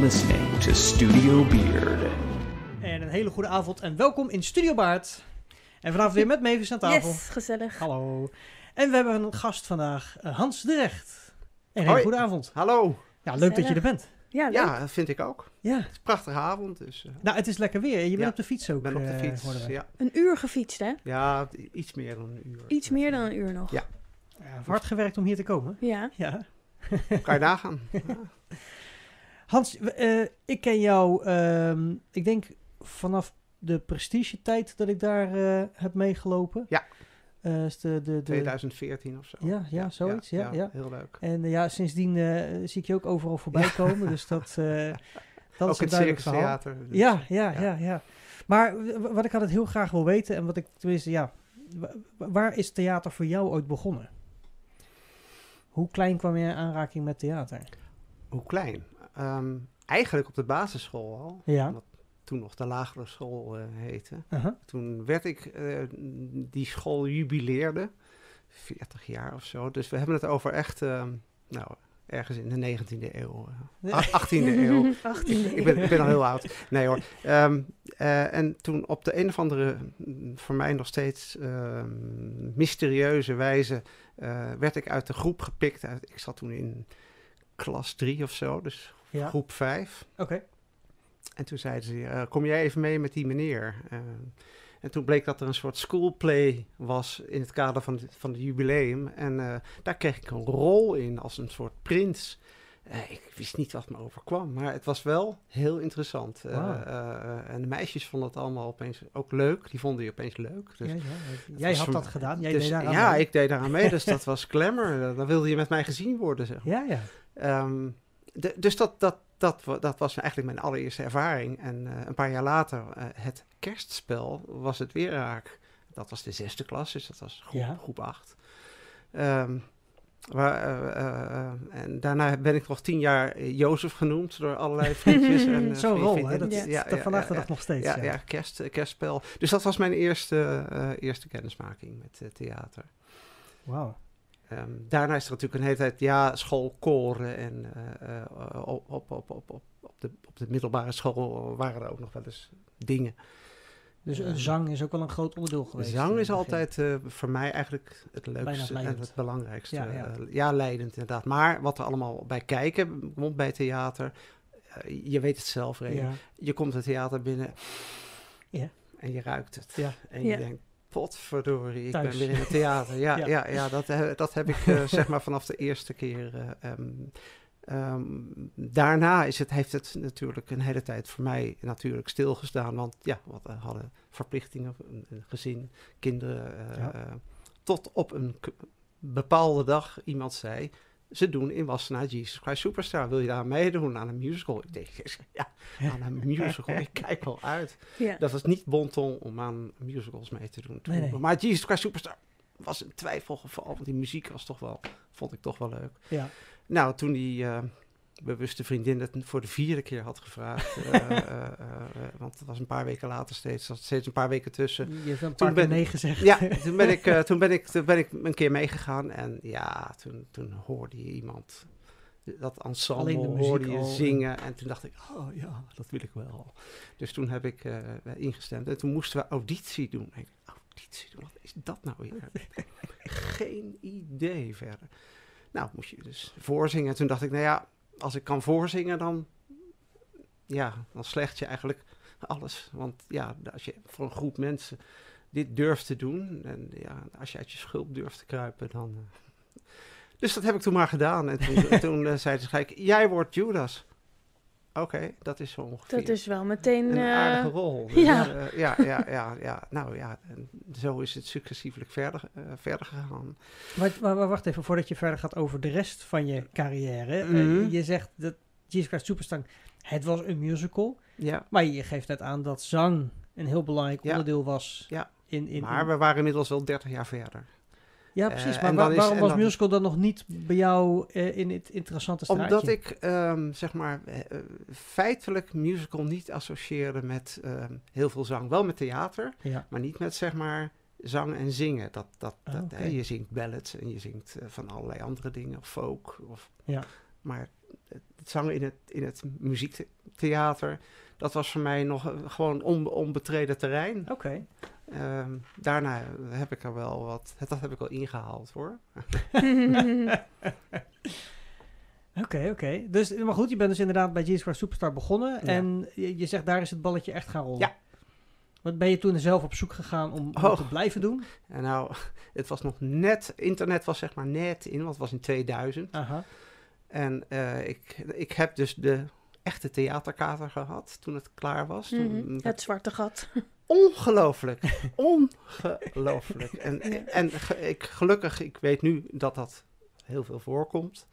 listening to Studio Beard. En een hele goede avond en welkom in Studio Baard. En vanavond weer met Mavis aan tafel. Yes, gezellig. Hallo. En we hebben een gast vandaag, eh, Hans de Recht. Een hele goede avond. Hallo. Ja, leuk dat je er bent. Ja, leuk. Ja, dat vind ik ook. Ja. Het is een prachtige avond, dus eh, Nou, het is lekker weer. Je bent Ja, op de fiets ook. ik ben op de eh, fiets. we. Ja. Een uur gefietst, hè? ja, iets meer dan een uur. Iets meer dan een uur nog. Ja. Ja, hard gewerkt om hier te komen. Ja. Ja. Kan je nagaan. Ja. Hans, eh, ik ken jou, ehm, ik denk vanaf de prestige-tijd dat ik daar eh, heb meegelopen. Ja. Eh, is de, de, de, 2014 of zo. Ja, ja, zoiets, ja, ja. Heel leuk. En ja, sindsdien zie ik je ook overal voorbij komen. Dus dat, dat ook is een het duidelijk Circus. Theater. dus- Ja, ja, ja, ja. ja. Maar wat ik altijd heel graag wil weten, en wat ik tenminste, ja, wa- wa- waar is theater voor jou ooit begonnen? Hoe klein kwam je in aanraking met theater? Hoe klein? Ehm, eigenlijk op de basisschool al. Ja. Wat toen nog de lagere school eh, heette. Uh-huh. Toen werd ik, eh, die school jubileerde. 40 jaar of zo. Dus we hebben het over echt, ehm, nou, ergens in de 19e eeuw. eh, ach- 18e eeuw. 18e ik, ben, ik ben al heel oud. Nee hoor. Ehm, eh, en toen op de een of andere, voor mij nog steeds ehm, mysterieuze wijze, eh, werd ik uit de groep gepikt. Uit, ik zat toen in klas 3 of zo, dus Ja, oké. groep 5. En toen zeiden ze, eh, kom jij even mee met die meneer? Eh, en toen bleek dat er een soort schoolplay was in het kader van, het- van het jubileum. En eh, daar kreeg ik een rol in als een soort prins. Ik wist niet wat me overkwam, maar het was wel heel interessant. En de meisjes vonden het allemaal opeens ook leuk. Die vonden je opeens leuk. Dus Ja, ja. Jij had voor dat gedaan. Jij dus, deed ja, mee. ik deed daaraan mee, dus dat was glamour. Dan wilde je met mij gezien worden, zeg maar. Ja, ja. Ehm, de- dus dat, dat, dat, dat was eigenlijk mijn allereerste ervaring. En eh, een paar jaar later, eh, het kerstspel, was het weer raak. Dat was de zesde klas, dus dat was groep, Ja. groep acht. Ehm, waar, eh, en daarna ben ik nog tien jaar Jozef genoemd door allerlei vriendjes. en, Zo'n rol, hè? Dat is Ja. dat vandaag de dag nog steeds. Ja, Ja, ja, kerst, kerstspel. Dus dat was mijn eerste, eerste kennismaking met theater. Wauw. Ehm, daarna is er natuurlijk een hele tijd, ja, schoolkoren en eh, eh, op, op, op, op, op, de, op de middelbare school waren er ook nog wel eens dingen. Dus een zang is ook wel een groot onderdeel geweest. Zang het is altijd eh, voor mij eigenlijk het leukste en het belangrijkste. Ja, ja. Ja, ja, leidend inderdaad. Maar wat er allemaal bij kijken komt bij theater, eh, je weet het zelf, Ray. Ja. Je komt het theater binnen Ja. en je ruikt het. Ja. En je denkt, potverdorie, ik Thuis. ben weer in het theater. Ja, Ja. ja. ja, dat, dat heb ik eh, zeg maar vanaf de eerste keer. eh, ehm, ehm, daarna is het, heeft het natuurlijk een hele tijd voor mij natuurlijk stilgestaan. Want ja, we hadden verplichtingen, een, gezin, kinderen. eh, Ja. eh, tot op een bepaalde dag iemand zei... Ze doen in Wassenaar Jesus Christ Superstar. Wil je daar meedoen aan een musical? Ik denk, ja, aan een musical. Ik kijk wel uit. Ja. Dat was niet bonton om aan musicals mee te doen. toen. Nee, nee. Maar Jesus Christ Superstar was een twijfelgeval. Want die muziek was toch wel, vond ik toch wel leuk. Ja. Nou, toen die eh, bewuste vriendin het voor de vierde keer had gevraagd. eh, eh, eh, want het was een paar weken later steeds. Er zat steeds een paar weken tussen. Je hebt een Toen paar ben- nee gezegd. Ja, toen ben ik, toen ben ik, toen ben ik een keer meegegaan. En ja, toen, toen hoorde je iemand... Dat ensemble hoorde je al. zingen. En toen dacht ik, oh ja, dat wil ik wel. Dus toen heb ik ingestemd. En toen moesten we auditie doen. En ik, auditie doen, wat is dat nou weer? Geen idee verder. Nou, moest je dus voorzingen. En toen dacht ik, nou ja, als ik kan voorzingen, dan, ja, dan slecht je eigenlijk alles. Want ja, als je voor een groep mensen dit durft te doen, en ja, als je uit je schulp durft te kruipen, dan... eh. Dus dat heb ik toen maar gedaan. En toen, toen eh, zeiden ze gelijk, jij wordt Judas. Oké, dat is zo ongeveer Dat is wel meteen... een eh, aardige rol. ja. Dus, eh, ja, ja, ja, ja. Nou ja, en zo is het successievelijk verder, eh, verder gegaan. Maar, maar, maar wacht even, voordat je verder gaat over de rest van je carrière. Mhm. je zegt dat Jesus Christ Superstar, het was een musical. Ja, Maar je geeft net aan dat zang een heel belangrijk Ja. onderdeel was. Ja. In, in, maar in- we waren inmiddels wel 30 jaar verder. Ja, eh, precies. en maar is- waarom was dan- musical dan nog niet bij jou eh, in het interessante straatje? Omdat ik, ehm, zeg maar, eh, eh, feitelijk musical niet associeerde met ehm, heel veel zang. Wel met theater, Ja. maar niet met, zeg maar, zang en zingen. Dat, dat, Ah, dat, hè, je zingt ballads en je zingt eh, van allerlei andere dingen, of folk. Of, Ja. Maar het zangen in het, in het muziektheater, dat was voor mij nog eh, gewoon on, onbetreden terrein. Oké. Ehm, daarna heb ik er wel wat, dat heb ik wel ingehaald hoor. Oké, oké. Dus, maar goed, je bent dus inderdaad bij Jesus Christ Superstar begonnen. Ja. En je, je zegt, daar is het balletje echt gaan rollen. Ja. Wat ben je toen zelf op zoek gegaan om, om Oh. te blijven doen? En nou, het was nog net, internet was zeg maar net in, want het was in 2000. Aha. En eh, ik, ik heb dus de echte theaterkater gehad toen het klaar was. Toen Mhm, Het zwarte gat. Ongelooflijk. Ongelooflijk. En, en ge- ik, gelukkig, ik weet nu dat dat heel veel voorkomt.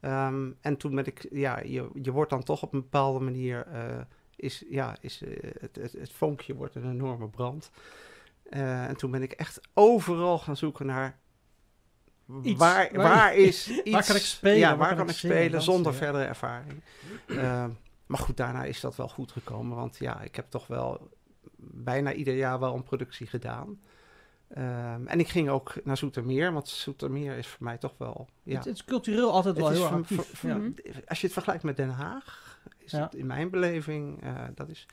Ehm, en toen ben ik, ja, je, je wordt dan toch op een bepaalde manier, eh, is, ja, is, eh, het, het, het vonkje wordt een enorme brand. Eh, en toen ben ik echt overal gaan zoeken naar Iets. waar, Waar- waar is iets. Waar kan ik spelen? Ja, Waar waar, kan kan ik zingen, spelen dansen, zonder ja. verdere ervaring. Ehm, maar goed, daarna is dat wel goed gekomen. Want ja, ik heb toch wel bijna ieder jaar wel een productie gedaan. Ehm, en ik ging ook naar Zoetermeer, want Zoetermeer is voor mij toch wel... Ja, Het, het is cultureel altijd wel heel actief. voor- voor- ja. Mhm. Als je het vergelijkt met Den Haag, is Ja. het in mijn beleving, eh, dat is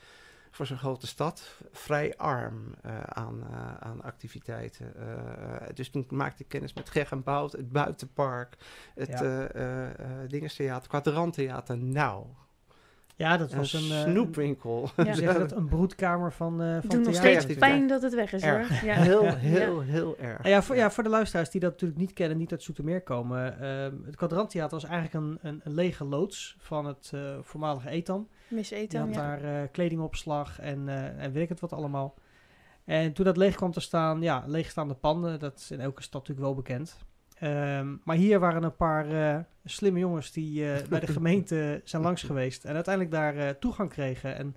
voor zo'n grote stad vrij arm eh, aan, eh, aan activiteiten. Eh, dus toen maakte ik kennis met Geg en Bout, het Buitenpark, het Ja. eh eh, eh, Dingestheater, Kwadranttheater. Nou, Ja, dat een was een, eh, snoepwinkel. een, Ja. zeg dat, een broedkamer van, eh van Doet nog steeds pijn dat het weg is hoor. Ja. Heel, Ja. heel, heel erg. Ah Ja, voor, ja, voor de luisteraars die dat natuurlijk niet kennen, niet uit Zoetermeer komen. ehm, het Kwadranttheater was eigenlijk een, een, een lege loods van het eh, voormalige Etam. Miss Die Ethan, had ja. daar eh, kledingopslag en, eh, en weet ik het wat allemaal. En toen dat leeg kwam te staan, ja, leegstaande panden, dat is in elke stad natuurlijk wel bekend. Ehm, maar hier waren een paar eh, slimme jongens die eh, bij de gemeente zijn langs geweest en uiteindelijk daar eh, toegang kregen. En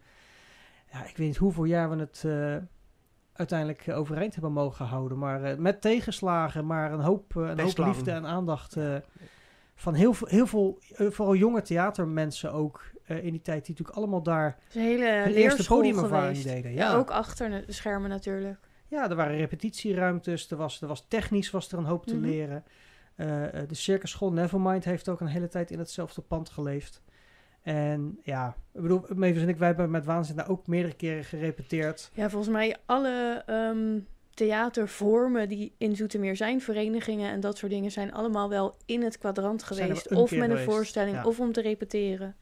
ja, ik weet niet hoeveel jaar we het eh, uiteindelijk overeind hebben mogen houden. Maar eh, met tegenslagen, maar een hoop, een hoop liefde en aandacht eh, van heel veel, heel veel vooral jonge theatermensen ook eh, in die tijd, die natuurlijk allemaal daar Het is een hele hun eerste podiumervaring geweest. deden. Ja. Ja. ook achter de schermen natuurlijk. Ja, er waren repetitieruimtes, er was, er was technisch was er een hoop te Mhm. leren. Eh, de circusschool Nevermind heeft ook een hele tijd in hetzelfde pand geleefd. En ja, ik bedoel, Mavis en ik, wij hebben met Waanzin daar ook meerdere keren gerepeteerd. Ja, volgens mij alle ehm, theatervormen die in Zoetermeer zijn, verenigingen en dat soort dingen, zijn allemaal wel in het kwadrant geweest. Of met een geweest, voorstelling, ja. of om te repeteren.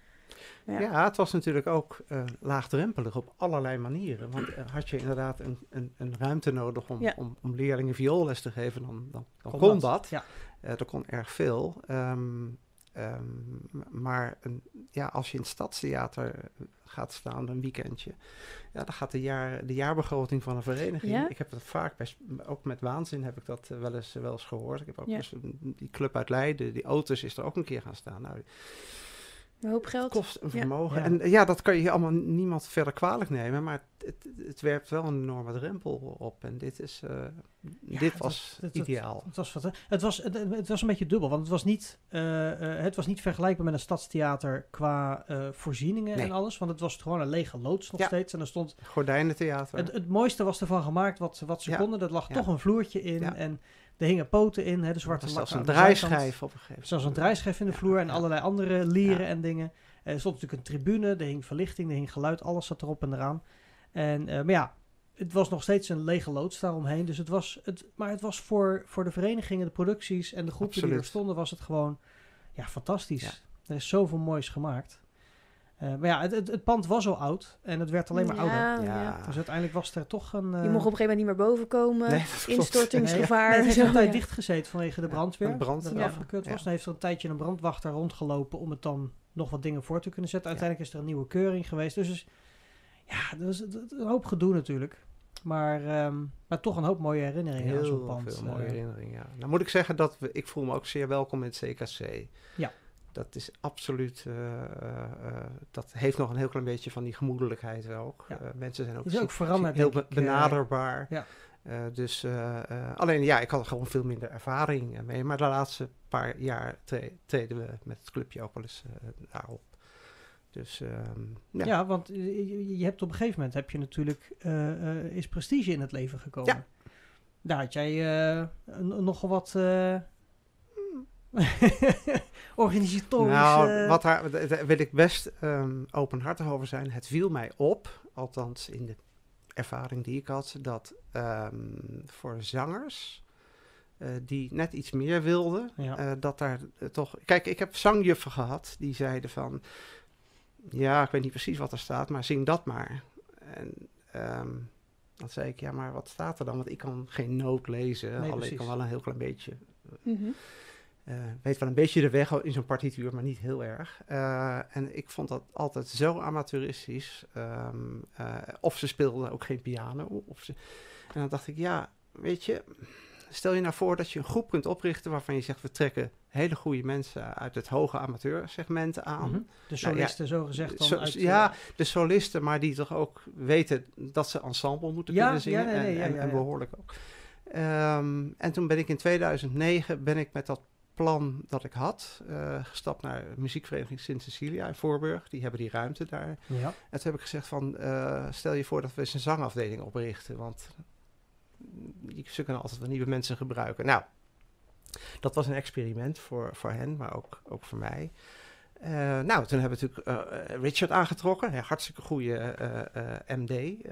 Ja. Ja. het was natuurlijk ook eh, laagdrempelig op allerlei manieren. Want eh, had je inderdaad een, een, een ruimte nodig om, Ja. om, om leerlingen vioolles te geven, dan, dan, dan Kon kon, dat, dat. ja. Eh, er kon erg veel. Ehm, ehm, maar een, ja, als je in het stadstheater gaat staan een weekendje, ja, dan gaat de, jaar, de jaarbegroting van een vereniging. Ja? Ik heb dat vaak, ook met Waanzin heb ik dat wel, eens, wel eens gehoord. Ik heb ook die club uit Leiden, die auto's is er ook een keer gaan staan. Nou, Een hoop het geld. kost een vermogen. Ja. En eh, ja, dat kan je allemaal niemand verder kwalijk nemen, maar het, het, het werpt wel een enorme drempel op. En dit, is, eh, Ja, dit dat- was dat- dat- ideaal. Het was, wat- het, was, het, het was een beetje dubbel, want het was niet, eh, het was niet vergelijkbaar met een stadstheater qua eh, voorzieningen Nee. en alles. Want het was gewoon een lege loods nog Ja. steeds. En er stond, Gordijnentheater. het, het mooiste was ervan gemaakt wat, wat ze Ja. konden. Er lag Ja. toch een vloertje in Ja. en er hingen poten in, hè, de zwarte lak zelfs een draaischijf op een gegeven moment. Zelfs een draaischijf in de vloer en allerlei andere lieren en dingen. Er stond natuurlijk een tribune, er hing verlichting, er hing geluid, alles zat erop en eraan. En, eh, maar ja, het was nog steeds een lege loods daaromheen. Dus het was, het, maar het was voor, voor de verenigingen, de producties en de groepen die er stonden, was het gewoon ja, fantastisch. Ja. Er is zoveel moois gemaakt. Eh, maar ja, het, het, het pand was al oud en het werd alleen maar ouder. Ja, Ja. ja. Dus uiteindelijk was er toch een... Je mocht op een gegeven moment niet meer boven komen. Nee. Instortingsgevaar. Nee, het heeft een tijd ja. dichtgezeten vanwege de Ja, brandweer. een brand, dat het ja. afgekeurd was. Ja. Dan heeft er een tijdje een brandwachter rondgelopen om het dan nog wat dingen voor te kunnen zetten. Uiteindelijk is er een nieuwe keuring geweest. Dus, dus ja, dat is een hoop gedoe natuurlijk. Maar, ehm, maar toch een hoop mooie herinneringen aan zo'n Heel pand. veel mooie Eh, herinneringen, ja. Nou moet ik zeggen dat we, ik voel me ook zeer welkom in het CKC. Ja. Dat is absoluut, eh, eh, eh, dat heeft nog een heel klein beetje van die gemoedelijkheid ook. Ja. Mensen zijn ook, Is ook veranderd, heel be- benaderbaar. ja. Dus alleen ja, ik had gewoon veel minder ervaring mee. Maar de laatste paar jaar tre- treden we met het clubje ook wel eens daarop. Dus ehm, ja. ja. want je, hebt op een gegeven moment heb je natuurlijk is prestige in het leven gekomen. Ja. Daar had jij nogal wat. eh, organisatorisch... Nou, eh, wat daar, wil ik best ehm, openhartig over zijn. Het viel mij op, althans in de ervaring die ik had, dat ehm, voor zangers eh, die net iets meer wilden, Ja. eh, dat daar toch... Kijk, ik heb zangjuffen gehad die zeiden van... Ja, ik weet niet precies wat er staat, maar zing dat maar. En ehm, dan zei ik, ja, maar wat staat er dan? Want ik kan geen noot lezen, Nee, alleen ik kan wel een heel klein beetje Mhm. Eh, weet wel een beetje de weg in zo'n partituur, maar niet heel erg. Eh, en ik vond dat altijd zo amateuristisch. Ehm, eh, of ze speelden ook geen piano. Of ze... En dan dacht ik, ja, weet je, stel je nou voor dat je een groep kunt oprichten waarvan je zegt, we trekken hele goede mensen uit het hoge amateursegment aan. mhm. De solisten, zo gezegd dan uit... ja, de solisten, maar die toch ook weten dat ze ensemble moeten Ja, kunnen zingen. ja, nee, nee, en, ja, en, ja, en ja. behoorlijk ook. Ehm, en toen ben ik in 2009 ben ik met dat plan dat ik had eh, gestapt naar muziekvereniging Sint Cecilia in Voorburg. Die hebben die ruimte daar. ja. En toen heb ik gezegd van, eh, stel je voor dat we eens een zangafdeling oprichten. Want ze kunnen altijd wel nieuwe mensen gebruiken. Nou, dat was een experiment voor, voor hen, maar ook, ook voor mij. Eh, nou, toen hebben we natuurlijk Richard aangetrokken. Hartstikke goede MD.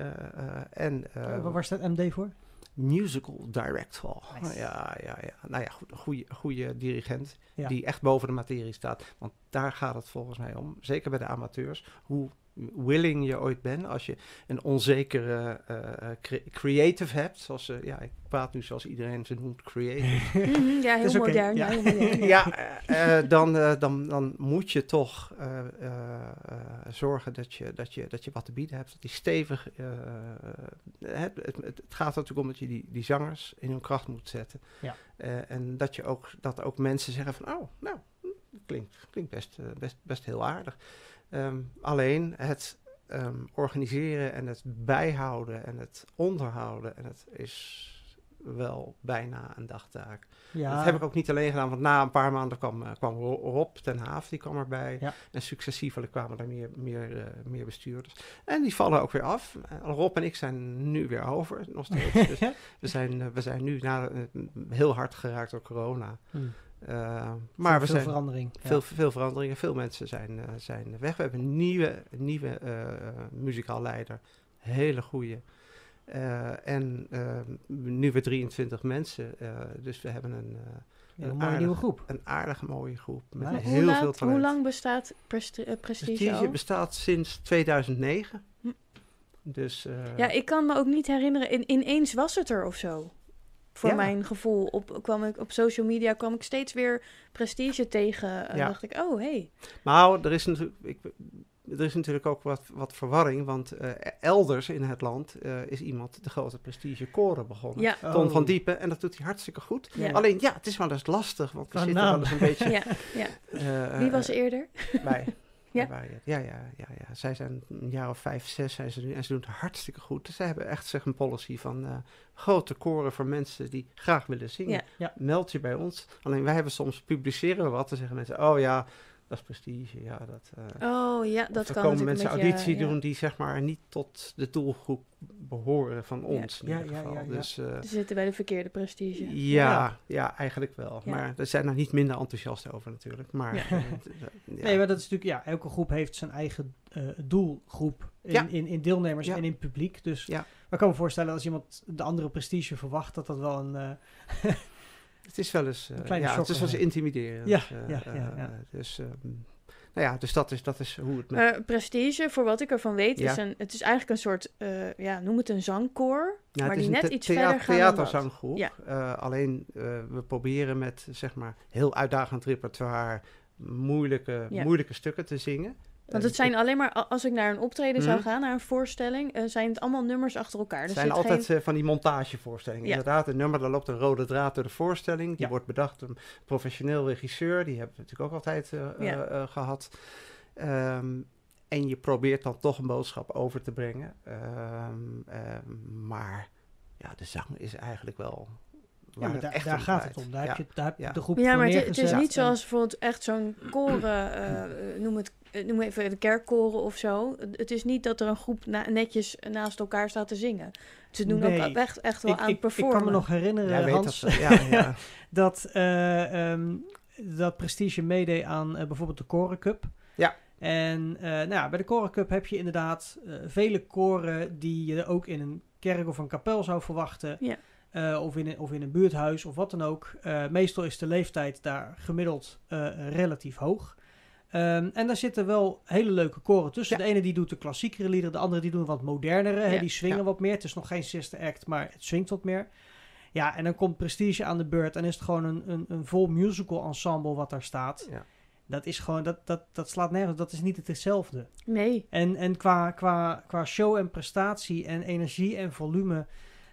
en waar staat MD voor? Musical director. Nice. Ja, ja, ja. Nou ja, goed, goede, goede dirigent Ja. die echt boven de materie staat. Want daar gaat het volgens mij om. Zeker bij de amateurs. Hoe willing je ooit bent als je een onzekere eh, eh, cre- creative hebt. Zoals, ze ja, ik praat nu zoals iedereen ze noemt, creative. Mhm, ja, heel modern. ja. eh, eh, dan, eh, dan, dan moet je toch eh, eh, eh, zorgen dat je, dat, je, dat je wat te bieden hebt. Dat die stevig. eh, het, het, het gaat natuurlijk om dat je die, die zangers in hun kracht moet zetten. Ja. Eh, en dat, je ook, dat ook mensen zeggen van, oh, nou, hm, klinkt, klinkt best, eh, best, best heel aardig. Ehm, alleen het ehm, organiseren en het bijhouden en het onderhouden, en het is wel bijna een dagtaak. Ja, Dat heb ik ook niet alleen gedaan, want na een paar maanden kwam, eh, kwam Ro- Rob ten Haaf, die kwam erbij. Ja. En successievelijk kwamen er meer, meer, eh, meer bestuurders. En die vallen ook weer af. Eh, Rob en ik zijn nu weer over, nog steeds. dus we, zijn, we zijn nu na, heel hard geraakt door corona. Hm. Eh, maar we veel zijn verandering. Ja. veel, veel veranderingen. Veel mensen zijn, eh, zijn weg. We hebben een nieuwe, nieuwe eh eh, muzikaalleider. Hele goede. Eh, en nu weer 23 mensen. eh, dus we hebben een, eh, Ja, een een mooie aardige- nieuwe groep. een aardige mooie groep. Met heel laat- veel talent. hoe lang bestaat Presti- Prestige, Prestige bestaat sinds 2009. Hm. Dus eh, Ja, ik kan me ook niet herinneren. In, ineens was het er of zo. Voor Ja. mijn gevoel. Op, kwam ik, op social media kwam ik steeds weer prestige tegen. En Ja. dacht ik, oh hey. Maar er is natuurlijk, ik, er is natuurlijk ook wat, wat verwarring. Want eh, elders in het land eh, is iemand de grote prestige koren begonnen. Ja, Oh. Ton van Diepen. En dat doet hij hartstikke goed. Ja. Alleen ja, het is wel eens lastig. Want we zitten wel eens een beetje... ja, ja. eh, Wie was eerder? Wij. Ja? Ja, ja, ja, ja. Zij zijn een jaar of vijf, zes zijn ze nu. En ze doen het hartstikke goed. Dus zij hebben echt zeg, een policy van eh, grote koren voor mensen die graag willen zingen. Ja. Ja. Meld je bij ons. Alleen wij hebben soms, publiceren we wat. Dan zeggen mensen, oh ja, dat is prestige. Ja, dat, eh, Oh ja, dat er kan komen mensen auditie ja. doen die zeg maar niet tot de doelgroep behoren van ons. In Ja, ieder ja, geval. ja, ja. Dus, eh, Ze zitten bij de verkeerde prestige. ja, ja, eigenlijk wel. Ja. Maar er zijn er niet minder enthousiast over natuurlijk. Maar. Nee, maar dat is natuurlijk, ja, elke groep heeft zijn eigen eh, doelgroep in, Ja. in, in deelnemers Ja. en in publiek. Dus Ja. ik kan me voorstellen als iemand de andere prestige verwacht, dat dat wel een... Het is wel eens, eh, Een kleine ja, het is wel eens intimiderend. Ja, eh, ja, eh, ja, ja. eh, dus, ehm, nou ja, dus dat is, dat is hoe het met... Maar prestige, voor wat ik ervan weet, Ja. is een, het is eigenlijk een soort, eh, ja, noem het een zangkoor. Ja, maar die net iets verder gaan dan dat. theaterzanggroep. Ja. Eh, alleen, eh, we proberen met, zeg maar, heel uitdagend repertoire moeilijke, Ja. moeilijke stukken te zingen. Want het zijn alleen maar, als ik naar een optreden zou Mhm. gaan, naar een voorstelling, eh, zijn het allemaal nummers achter elkaar. Het Er zijn zit altijd geen... eh, van die montagevoorstellingen. Ja. Inderdaad, een nummer, daar loopt een rode draad door de voorstelling. Die Ja. wordt bedacht door een professioneel regisseur. Die hebben we natuurlijk ook altijd eh, eh, Ja. eh, gehad. Ehm, en je probeert dan toch een boodschap over te brengen. Ehm, ehm, maar ja, de zang is eigenlijk wel... ja, waar maar daar, daar gaat het om. Daar Ja. heb je, daar Ja. de groep Ja, voor maar het, het is niet zoals bijvoorbeeld echt zo'n koren, noem het, noem even de kerkkoren of zo. Het is niet dat er een groep na- netjes naast elkaar staat te zingen. Ze doen Nee. ook echt, echt wel ik, aan ik, ik performen. kan me nog herinneren, Jij weet Hans, dat, ja, ja. dat eh, ehm, dat Prestige meedeed aan eh, bijvoorbeeld de Koren Cup. Ja. En eh, nou ja, bij de Koren Cup heb je inderdaad eh, vele koren die je ook in een kerk of een kapel zou verwachten. Ja. Eh, of, in een, of in een buurthuis of wat dan ook. Eh, meestal is de leeftijd daar gemiddeld eh, relatief hoog. Ehm, en daar zitten wel hele leuke koren tussen. Ja. De ene die doet de klassiekere liederen, de andere die doen wat modernere. Die swingen Ja. wat meer. Het is nog geen sister act, maar het swingt wat meer. Ja, en dan komt Prestige aan de beurt en is het gewoon een, een, een vol musical ensemble wat daar staat. Ja. Dat is gewoon, dat, dat, dat slaat nergens, dat is niet het hetzelfde. Nee. En, en qua, qua, qua show en prestatie en energie en volume,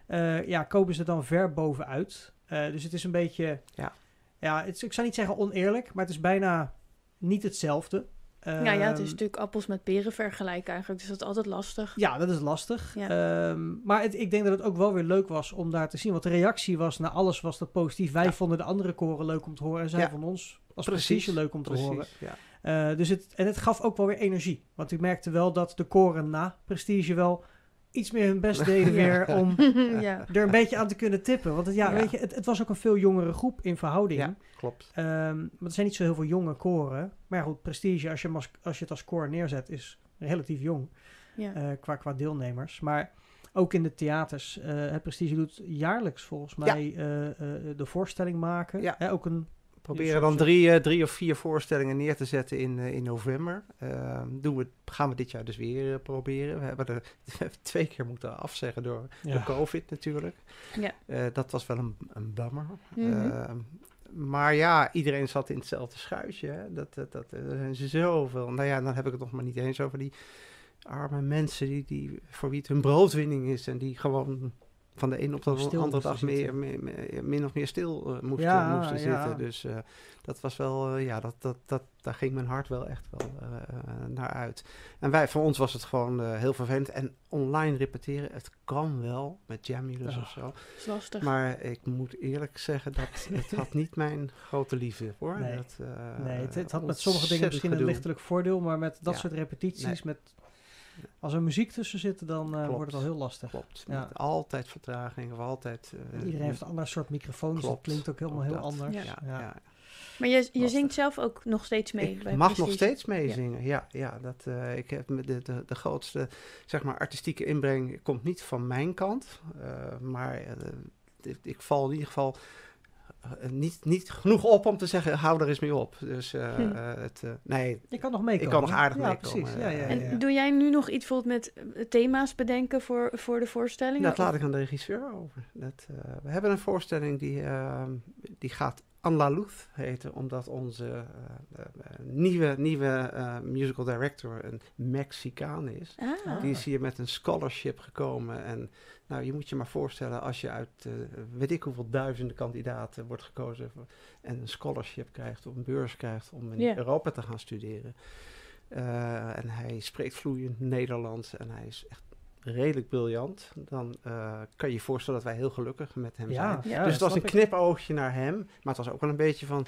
eh, ja, komen ze dan ver bovenuit. Eh, dus het is een beetje, Ja. ja het ik zou niet zeggen oneerlijk, maar het is bijna niet hetzelfde. ja, ja, het is Ehm, natuurlijk appels met peren vergelijken eigenlijk. Dus dat is altijd lastig. Ja, dat is lastig. Ja. Ehm, maar het, ik denk dat het ook wel weer leuk was om daar te zien. Want de reactie was na alles was dat positief. Wij Ja. vonden de andere koren leuk om te horen. En zij Ja. vonden ons als Precies, Prestige leuk om te horen. Precies, ja. Eh, dus het, en het gaf ook wel weer energie. Want ik merkte wel dat de koren na Prestige wel iets meer hun best deden Ja. weer om ja. er een beetje aan te kunnen tippen. Want het, ja, Ja. Weet je, het, het was ook een veel jongere groep in verhouding. Ja, klopt. Ehm, maar er zijn niet zo heel veel jonge koren. Maar ja, goed, Prestige, als je, als, je het als koor neerzet, is relatief jong ja. eh, qua, qua deelnemers. Maar ook in de theaters. eh het Prestige doet jaarlijks volgens mij eh, eh, de voorstelling maken. Ja. Hè, ook een, proberen dan drie, eh, drie of vier voorstellingen neer te zetten in, eh, in november. Ehm, doen we, gaan we dit jaar dus weer eh, proberen. We hebben er we hebben twee keer moeten afzeggen door, door ja, COVID natuurlijk. Ja. Eh, dat was wel een, een bummer. Mhm. Ehm, maar ja, iedereen zat in hetzelfde schuitje. Hè? Dat, dat, dat, er zijn zoveel. Nou ja, dan heb ik het nog maar niet eens over die arme mensen die, die, voor wie het hun broodwinning is. En die gewoon van de een op de andere dag meer, meer, meer- min of meer stil eh, moesten, Ja, moesten ja. zitten. Dus eh, dat was wel, eh, ja, dat, dat, dat, daar ging mijn hart wel echt wel naar uit. En wij, voor ons was het gewoon heel vervelend. En online repeteren, het kan wel met Jamulus Ja. of zo. Dat is lastig. Maar ik moet eerlijk zeggen dat het had niet mijn grote liefde hoor. Nee. Dat, nee, het, het had met sommige dingen misschien een lichtelijk voordeel. Maar met dat soort repetities, Nee. met, als er muziek tussen zit, dan eh, wordt het al heel lastig. Klopt. Ja. Met altijd vertraging of altijd. eh, Iedereen heeft een ander soort microfoon, dus dat klinkt ook helemaal Ook heel anders. Ja. Ja. Maar je, je zingt zelf ook nog steeds mee Ik bij mag nog steeds meezingen. Ja, ja, dat, eh, ik heb de, de, de grootste zeg maar, artistieke inbreng komt niet van mijn kant. eh, maar ik, ik val in ieder geval niet, niet genoeg op om te zeggen, hou er eens mee op. Dus eh, Hm. eh, het, eh, nee, Je kan nog meekomen. Ik kan nog aardig ja, meekomen, Precies. Ja, ja, ja, eh, En ja. doe jij nu nog iets bijvoorbeeld met eh, thema's bedenken voor, voor de voorstelling? dat laat ik aan de regisseur over. Dat, eh, we hebben een voorstelling die, ehm, die gaat La Luz heten, omdat onze eh, eh, nieuwe, nieuwe eh, musical director een Mexicaan is. Ah, Die is hier met een scholarship gekomen. En nou, je moet je maar voorstellen als je uit eh, weet ik hoeveel duizenden kandidaten wordt gekozen voor- en een scholarship krijgt of een beurs krijgt om in. Europa te gaan studeren. Eh, en hij spreekt vloeiend Nederlands en hij is echt redelijk briljant. Dan eh, kan je je voorstellen dat wij heel gelukkig met hem Ja, zijn. Ja, dus het was een knipoogje naar hem, maar het was ook wel een beetje van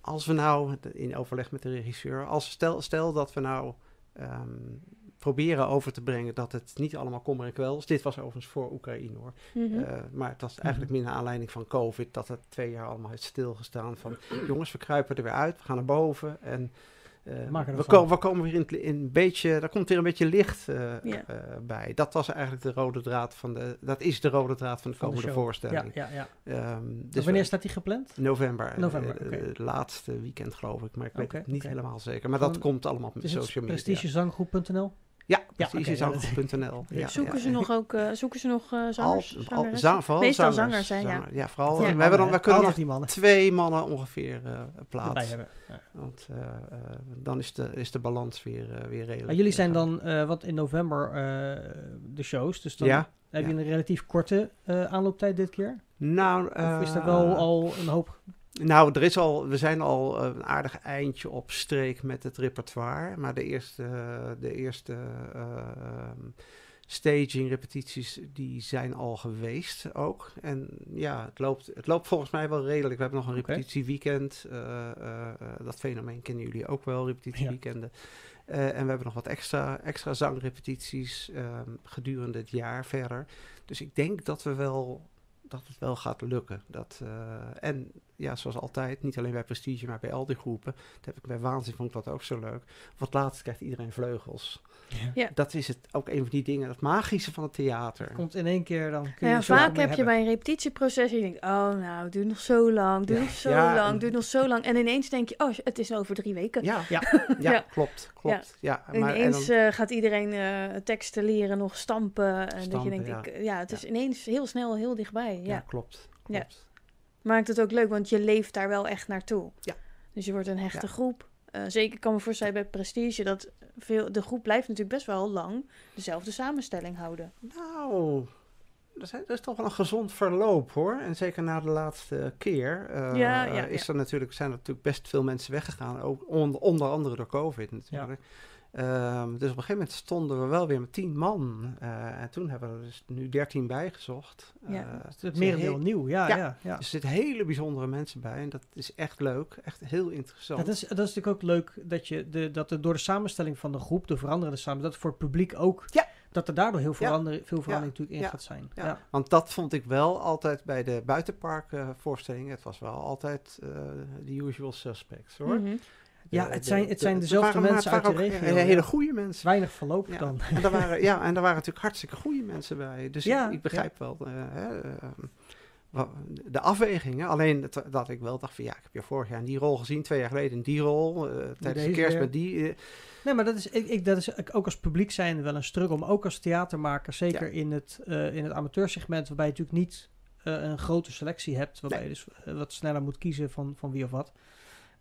als we nou in overleg met de regisseur, als stel, stel dat we nou ehm, proberen over te brengen dat het niet allemaal kommer en kwel is. Dit was overigens voor Oekraïne hoor. mhm. Eh, maar het was eigenlijk meer naar aanleiding van COVID dat het twee jaar allemaal heeft stilgestaan. Van jongens, we kruipen er weer uit, we gaan naar boven en we, ervan. ko- we komen weer in, een beetje, daar komt weer een beetje licht eh, eh, bij. Dat was eigenlijk de rode draad van de, dat is de rode draad van de Van komende voorstelling. Ja, ja, ja. Ehm, Dus wanneer we- staat die gepland? November. November, eh. Het laatste weekend geloof ik, maar ik weet het niet helemaal zeker. Maar dat komt allemaal op het social media. prestigezanggroep.nl? Ja, Ja, oké, ja. Ja, zoeken, ja. Ze nog ook, eh, zoeken ze nog eh, Al, zangers? al, zang, vooral Meestal zangers, zangers, hè, ja. zanger. Ja, vooral. Ja. we, hebben dan, we kunnen nog mannen twee mannen ongeveer eh plaatsen. hebben. Ja. Want eh, eh, dan is de, is de balans weer, eh, weer redelijk. Maar jullie zijn eh, dan, eh wat in november, eh, de shows. Dus dan Ja. heb je een relatief korte eh, aanlooptijd dit keer? Nou, Of is er eh, wel al een hoop... Nou, er is al, we zijn al eh, een aardig eindje op streek met het repertoire. Maar de eerste, de eerste eh, ehm, staging, repetities, die zijn al geweest ook. En ja, het loopt, het loopt volgens mij wel redelijk. We hebben nog een Oké. repetitieweekend. eh, eh, dat fenomeen kennen jullie ook wel, repetitieweekenden. Eh, en we hebben nog wat extra, extra zangrepetities ehm, gedurende het jaar verder. Dus ik denk dat we wel dat het wel gaat lukken. Dat, en ja, zoals altijd, niet alleen bij Prestige, maar bij al die groepen. Dat heb ik bij Waanzin, vond ik dat ook zo leuk. Wat laatst krijgt iedereen vleugels. Ja. Dat is het ook een van die dingen, het magische van het theater. Komt in één keer dan. Kun je ja, vaak heb je bij een repetitieproces, je denkt, oh nou, het duurt nog zo lang, het duurt Ja. nog zo Ja, lang, en- het duurt nog zo lang. En ineens denk je, oh, het is over drie weken. Ja, Ja. ja. Ja. klopt, klopt. Ja. En maar, en ineens dan- eh, gaat iedereen eh, teksten leren, nog stampen. En dat je denkt, ja. ik, ja, het is Ja. ineens heel snel heel dichtbij. Ja. ja, klopt. Ja. klopt. Maakt het ook leuk, want je leeft daar wel echt naartoe. Ja. Dus je wordt een hechte Ja. groep. Eh, zeker kan me voorstellen bij Prestige dat veel, de groep blijft natuurlijk best wel lang dezelfde samenstelling houden. Nou, dat is, dat is toch wel een gezond verloop hoor. En zeker na de laatste keer eh, Ja, ja, is ja. er natuurlijk, zijn er natuurlijk best veel mensen weggegaan. Ook onder, onder andere door COVID natuurlijk. Ehm, dus op een gegeven moment stonden we wel weer met tien man. Eh, en toen hebben we er dus nu dertien bijgezocht. Ja. Het is het er merendeel zitten nieuw, ja. Ja. ja, ja. Er zitten hele bijzondere mensen bij. En dat is echt leuk. Echt heel interessant. Ja, dat, is, dat is natuurlijk ook leuk dat, je de, dat er door de samenstelling van de groep, de veranderende samenstelling, dat voor het publiek ook, Ja. dat er daardoor heel Ja. verander, veel verandering natuurlijk in Ja. gaat zijn. Ja, Ja. want dat vond ik wel altijd bij de buitenparkvoorstellingen. het was wel altijd eh de usual suspects hoor. Mhm. Ja, het zijn- het zijn dezelfde mensen uit de ook regio, he- Hele goede mensen. Weinig verloop dan. En daar waren, ja, en daar waren natuurlijk hartstikke goede mensen bij. Dus Ja, ik, begrijp wel eh, eh, wa- de afwegingen. Alleen dat ik wel dacht van ja, ik heb je vorig jaar in die rol gezien, twee jaar geleden in die rol. eh, tijdens de kerst met die. eh, Nee, maar dat is, ik, ik, dat is ook- als publiek zijn wel een struggle. Maar ook als theatermaker, zeker in, het, eh, in het amateursegment, waarbij je natuurlijk niet eh, een grote selectie hebt. Waarbij Nee. je dus eh, wat sneller moet kiezen van, van wie of wat.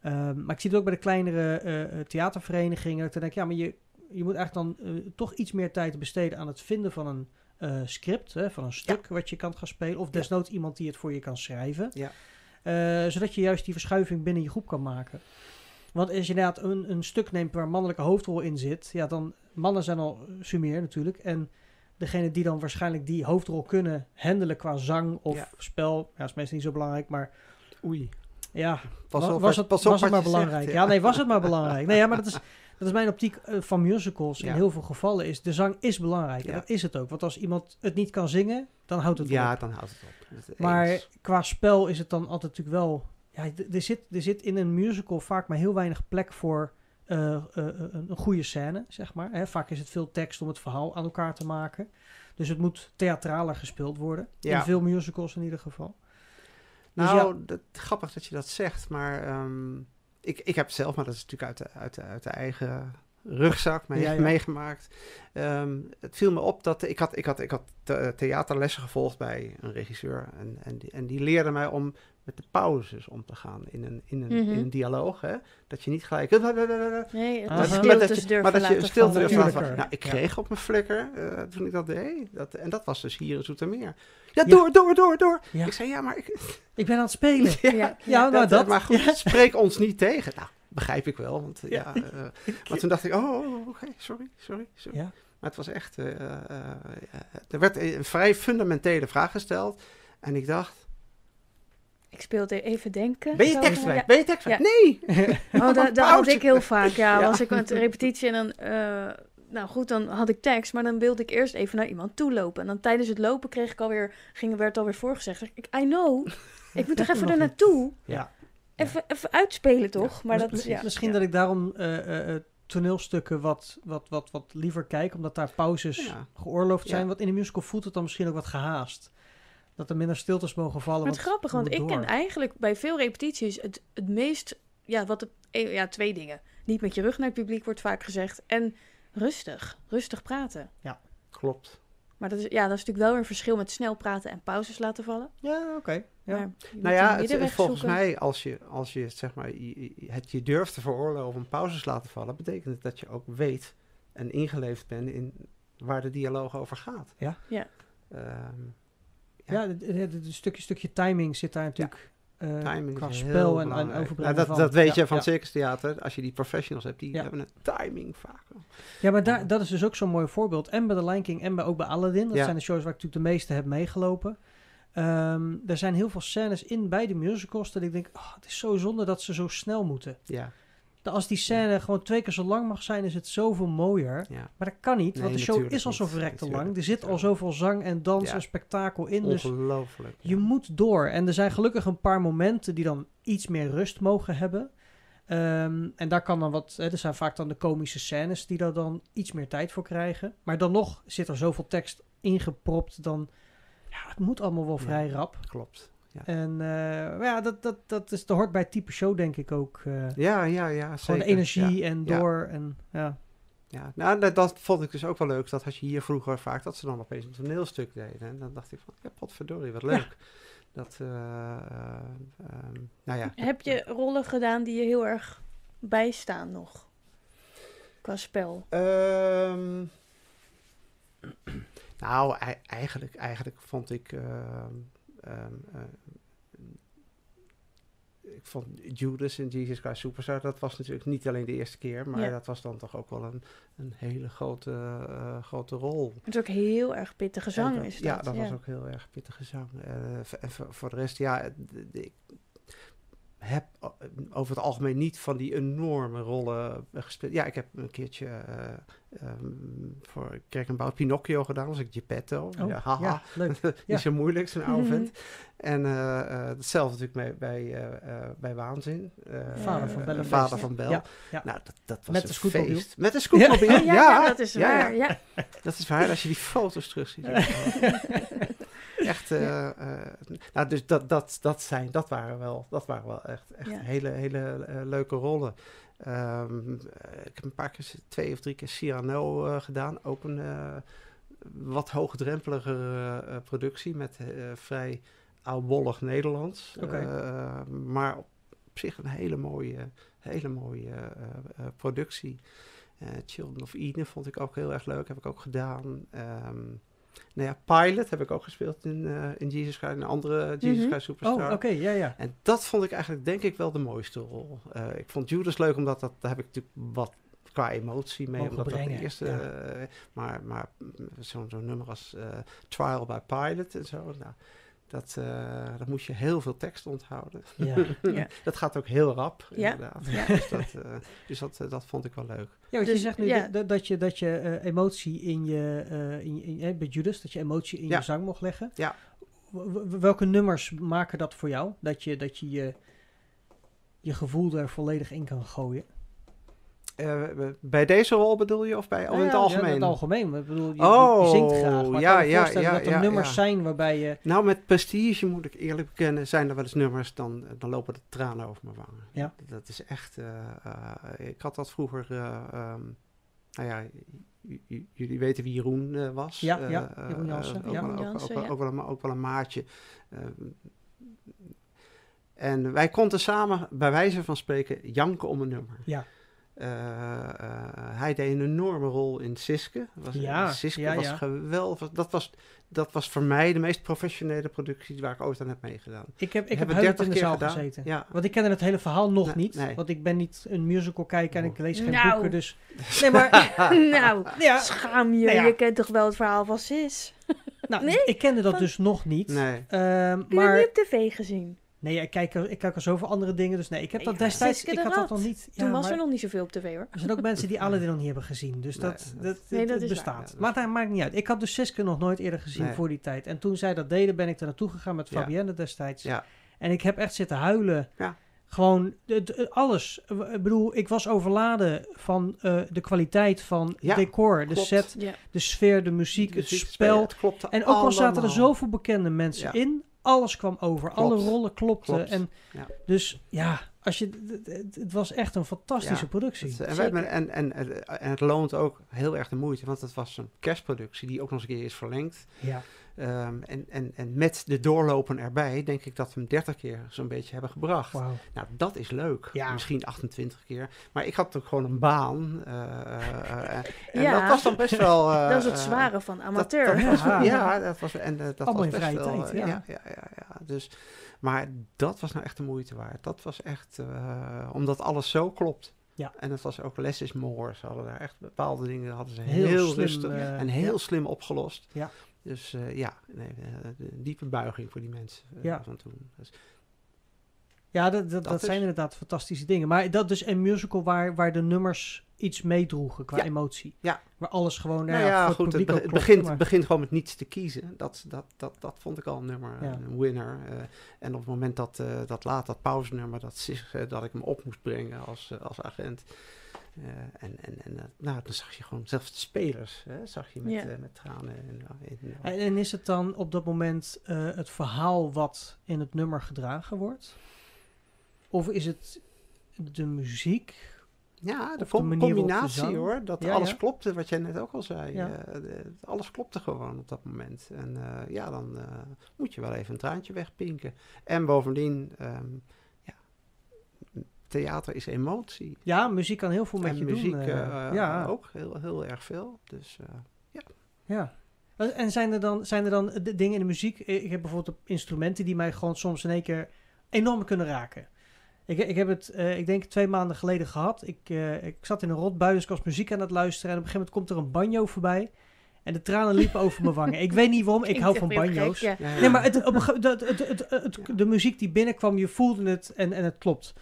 Ehm, maar ik zie het ook bij de kleinere eh, eh, theaterverenigingen. Dat ik dan denk, ja, maar je, je moet eigenlijk dan eh, toch iets meer tijd besteden aan het vinden van een script, hè, van een stuk wat je kan gaan spelen. Of Ja. desnoods iemand die het voor je kan schrijven. Ja. Zodat je juist die verschuiving binnen je groep kan maken. Want als je inderdaad een, een stuk neemt waar mannelijke hoofdrol in zit, ja, dan mannen zijn al sumier natuurlijk. En degene die dan waarschijnlijk die hoofdrol kunnen handelen qua zang of Ja. spel, ja, is meestal niet zo belangrijk, maar oei. Ja, Pas wa- op, was het, pas op was het maar belangrijk. zegt, ja. nee, was het maar belangrijk. Nee, ja, maar dat is, dat is mijn optiek eh, van musicals. Ja. In heel veel gevallen is de zang is belangrijk. En Ja. dat is het ook. Want als iemand het niet kan zingen, dan houdt het Ja, op. dan houdt het op. Maar eens. qua spel is het dan altijd natuurlijk wel... Ja, er, zit, er zit in een musical vaak maar heel weinig plek voor eh, eh, een, een goede scène, zeg maar. Hè, vaak is het veel tekst om het verhaal aan elkaar te maken. Dus het moet theatraler gespeeld worden. Ja. In veel musicals in ieder geval. Dus Nou, dat, grappig dat je dat zegt, maar ehm, ik, ik heb het zelf, maar dat is natuurlijk uit de, uit de, uit de eigen rugzak mee, Ja, ja. meegemaakt. Ehm, het viel me op dat ik had, ik had, ik had the- theaterlessen gevolgd bij een regisseur en, en, die, en die leerde mij om met de pauzes om te gaan in een, in een, Mhm. in een dialoog. Hè? Dat je niet gelijk... Nee, is Maar dat je, maar dat je laten een stilte vallen. durft te laten Natuurlijker. vallen. Nou, ik Ja. kreeg op mijn flikker eh, toen ik dat deed. Dat, en dat was dus hier in Zoetermeer. Ja, Ja. door, door, door, door. Ja. Ik zei, ja, maar... Ik, Ik ben aan het spelen. Ja, Ja, ja. nou dat. maar goed, Ja. spreek ons niet tegen. Nou, begrijp ik wel. Want, Ja. ja. eh, maar toen dacht ik, oh, oh, oh, oké, sorry, sorry, sorry. Ja. Maar het was echt... eh, eh, er werd een vrij fundamentele vraag gesteld. En ik dacht, Ik speelde even denken. ben je tekstvrij? ja. Ben je tekstvrij? Ja. Nee! Oh, dat, dat had ik heel vaak. Ja, Ja. was ik met repetitie en dan... eh, nou goed, dan had ik tekst, maar dan wilde ik eerst even naar iemand toe lopen. En dan tijdens het lopen kreeg ik alweer, ging, werd alweer voorgezegd. Zeg Ik, I know, ik moet toch even er naartoe? Ja. Even, even uitspelen toch? Maar dat, ja. Misschien ja. dat ik daarom eh, eh, eh, toneelstukken wat, wat, wat, wat liever kijk, omdat daar pauzes Ja. geoorloofd Ja. zijn. Want in de musical voelt het dan misschien ook wat gehaast. Dat er minder stiltes mogen vallen. Maar het grappig, want ik ken eigenlijk bij veel repetities het, het meest... Ja, wat eh, ja, twee dingen. Niet met je rug naar het publiek wordt vaak gezegd. En rustig. Rustig praten. Klopt. Maar dat is, ja, dat is natuurlijk wel weer een verschil met snel praten en pauzes laten vallen. Ja, oké. Ja. Nou ja, het, volgens zoeken. mij, als je, als je, zeg maar, je, het je durft te veroorloven om pauzes laten vallen, betekent het dat je ook weet en ingeleefd bent in waar de dialoog over gaat. Ja. Ja. Ehm, Ja, het- het- stukje, stukje timing zit daar natuurlijk timing qua spel en, en overbrengen Ja, dat, dat weet Ja, je van ja. circus theater. Als je die professionals hebt, die hebben een timing vaak. Ja, maar daar, dat is dus ook zo'n mooi voorbeeld. En bij The Lion King en bij, ook bij Aladdin. Dat zijn de shows waar ik natuurlijk de meeste heb meegelopen. Ehm, er zijn heel veel scènes in bij de musicals dat ik denk, oh, het is zo zonde dat ze zo snel moeten. Ja. Als die scène gewoon twee keer zo lang mag zijn, is het zoveel mooier. Ja, Maar dat kan niet, Nee, want de show is al zo verrekte Natuurlijk. lang. Er zit al zoveel zang en dans Ja. en spektakel in. Dus ongelooflijk. je moet door. En er zijn gelukkig een paar momenten die dan iets meer rust mogen hebben. Ehm, en daar kan dan wat. Hè, er zijn vaak dan de komische scènes die daar dan iets meer tijd voor krijgen. Maar dan nog zit er zoveel tekst ingepropt. Dan. Ja, het moet allemaal wel vrij rap. Klopt. En eh, maar ja, dat, dat, dat, is, dat hoort bij het type show, denk ik ook. eh, Ja, ja, ja. gewoon zeker. de energie Ja. en Ja. door. En, ja. Ja, nou, dat, dat vond ik dus ook wel leuk. Dat had je hier vroeger vaak, dat ze dan opeens een toneelstuk deden. En dan dacht ik van, ja, potverdorie, wat leuk. Dat, eh, eh, ehm, nou ja. Heb je rollen gedaan die je heel erg bijstaan nog? Qua spel. Ehm, nou, ei- eigenlijk, eigenlijk vond ik. ehm, eh, ik vond Judas in Jesus Christ Superstar, dat was natuurlijk niet alleen de eerste keer, maar Ja. dat was dan toch ook wel een, een hele grote, eh, grote rol. Het is ook heel erg pittige zang. Dat- is dat, ja, dat was ook heel erg pittige zang. Eh, en voor, voor de rest, ja, ik heb o- over het algemeen niet van die enorme rollen eh, gespeeld. Ja, ik heb een keertje eh, ehm, voor Kerkenbouw Pinocchio gedaan, was ik Geppetto. Oh, ja, haha. ja, leuk. Niet Ja. zo moeilijk, zo'n oude vent. En eh, eh, hetzelfde natuurlijk bij, bij, eh, eh, bij Waanzin. Eh, Vader van eh, Bel en Vader van Bel. Ja. Nou, dat, dat was Met een feest. Met een scootmobiel, Ja, ja. dat is waar. Ja. Dat is waar, als je die foto's terugziet. echt, eh, eh, nou, dus dat, dat, dat, zijn, dat waren wel, dat waren wel echt, echt Ja. hele, hele eh, leuke rollen. Ehm, eh, ik heb een paar keer, twee of drie keer Cyrano gedaan. Ook een wat hoogdrempelige productie met vrij oudbollig Nederlands. Eh, maar op zich een hele mooie, hele mooie productie. Children of Eden vond ik ook heel erg leuk. Heb ik ook gedaan. Ehm nou ja, Pilot heb ik ook gespeeld in, eh, in Jesus Christ. Een andere Jesus Mhm. Christ Superstar. Oh, oké, ja, ja. En dat vond ik eigenlijk denk ik wel de mooiste rol. Eh, ik vond Judas leuk, omdat dat, daar heb ik natuurlijk wat qua emotie mee. Mogen omdat dat brengen, de eerste, ja. eh, maar, maar mm, zo'n zo'n nummer als Trial by Pilot en zo. Nou, dat, eh dat moest je heel veel tekst onthouden. Ja. Ja. dat gaat ook heel rap, Ja, inderdaad. ja. Dus, dat, eh, dus dat, eh, dat vond ik wel leuk. Ja, want je Dus, zegt nu ja. dat- dat, je, dat je eh, emotie in je, eh, in, je- in, bij Judas, dat je emotie in Ja. je zang mocht leggen. Ja. W- welke nummers maken dat voor jou? Dat je dat je, je, je gevoel er volledig in kan gooien? Eh, bij deze rol bedoel je, of bij oh, in het Nou ja, algemeen? Ja, in het algemeen. Ik bedoel, je, Oh, je zingt graag. Maar ja, kan ja, voorstellen ja, dat er ja, nummers ja. zijn waarbij je... Nou, met Prestige moet ik eerlijk bekennen, zijn er wel eens nummers, dan, dan lopen de tranen over mijn wangen. Ja. Dat is echt, eh, eh, ik had dat vroeger, eh, ehm, nou ja, jullie weten wie Jeroen eh, was. Ja, Eh, ja, eh, Jeroen Jansen, ook, ja. wel- ook, ook, wel een, ook wel een maatje. Ehm, en wij konden samen, bij wijze van spreken, janken om een nummer. Ja. Eh, eh, hij deed een enorme rol in Siske. Was, Ja, Siske ja, was ja. geweldig. Dat was, dat was voor mij de meest professionele productie waar ik ooit aan heb meegedaan. Ik heb, ik heb huilend 30 in de keer zaal gedaan. gezeten. Ja. Want ik kende het hele verhaal nog Nee, niet. nee. Want ik ben niet een musical kijker en ik lees geen Nou. boeken. Dus... Nee, maar... nou, ja, schaam je. Nou ja. Je kent toch wel het verhaal van Sis? nou, Nee, ik kende dat van- dus nog niet. Nee. Ehm, Heb je maar het niet op tv gezien? Nee, ik kijk, er, ik kijk er zoveel andere dingen. Dus nee, ik heb dat Ja, destijds... Ik had dat nog niet... Toen ja, was maar er nog niet zoveel op tv hoor. Er zijn ook mensen die Aladdin nog niet hebben gezien. Dus Nee, dat, dat- dat, Nee, het- dat het is waar. bestaat. Ja, Maar dat maakt niet uit. Ik had dus Siske nog nooit eerder gezien Nee. voor die tijd. En toen zij dat deden, ben ik er naartoe gegaan met Ja. Fabienne destijds. Ja. En ik heb echt zitten huilen. Ja. Gewoon de- alles. Ik bedoel, ik was overladen van eh, de kwaliteit van Ja, decor, de set, Ja. de sfeer, de muziek, het Muziek, spel. Het klopte En ook al zaten er zoveel bekende mensen Ja. in, alles kwam over. Alle rollen klopten. Klopt. En Ja. Dus ja, als je, het, was echt een fantastische Ja, productie. Het- wij en, en, en, en het loont ook heel erg de moeite, want het was een kerstproductie die ook nog eens een keer is verlengd. Ja. Ehm, en, en, en met de doorlopen erbij, denk ik dat we hem 30 keer zo'n beetje hebben gebracht. Nou, dat is leuk. Ja. Misschien 28 keer. Maar ik had ook gewoon een baan. eh, eh, eh, en Ja. dat was dan best wel... eh, dat is het zware van dat- amateur. Dat, was, Ja. ja, dat was, en, dat Allemaal was in best vrije wel, tijd, ja. ja. Ja, ja, ja, Dus, maar dat was nou echt de moeite waard. Dat was echt... eh, omdat alles zo klopt. Ja. En het was ook less is more. Ze hadden daar echt bepaalde dingen hadden ze Heel heel, slim, rustig en heel ja. slim opgelost. Ja. Dus eh, ja, nee, eh, een diepe buiging voor die mensen eh, Ja. van toen. Dus, Ja, dat, dat, dat, zijn inderdaad fantastische dingen. Maar dat is een musical waar, waar de nummers iets meedroegen qua Ja. emotie. Ja. Waar alles gewoon nou Nou ja, het goed, het, be- het begint, maar- begint gewoon met niets te kiezen. Dat, dat, dat, dat vond ik al een nummer, Ja. een winner. Eh, en op het moment dat, eh, dat laat, dat pauzenummer, dat, zich, eh, dat ik hem op moest brengen als, eh, als agent. Eh, en en, en nou, dan zag je gewoon, zelfs de spelers, hè, zag je met, Ja. eh, met tranen. En, in, En, en is het dan op dat moment eh, het verhaal wat in het nummer gedragen wordt? Of is het de muziek? Ja, de, de de combinatie zang. hoor. Dat Ja, alles ja. klopte, wat jij net ook al zei. Ja. Eh, de- alles klopte gewoon op dat moment. En eh, ja, dan eh, moet je wel even een traantje wegpinken. En bovendien, ehm, theater is emotie. Ja, muziek kan heel veel met en je muziek doen. eh, eh, ja, ook heel, heel erg veel. Dus eh, ja. En zijn er dan, zijn er dan de dingen in de muziek? Ik heb bijvoorbeeld instrumenten die mij gewoon soms in één keer enorm kunnen raken. Ik, ik heb het, eh, ik denk twee maanden geleden gehad. Ik, eh, ik zat in een rotbui, dus ik was muziek aan het luisteren. En op een gegeven moment komt er een banjo voorbij. En de tranen liepen over mijn wangen. Ik weet niet waarom, ik hou van gek, banjo's. ja. ja, ja. Nee, maar het, op het, het, het, Ja. de muziek die binnenkwam, je voelde het en, en het klopt.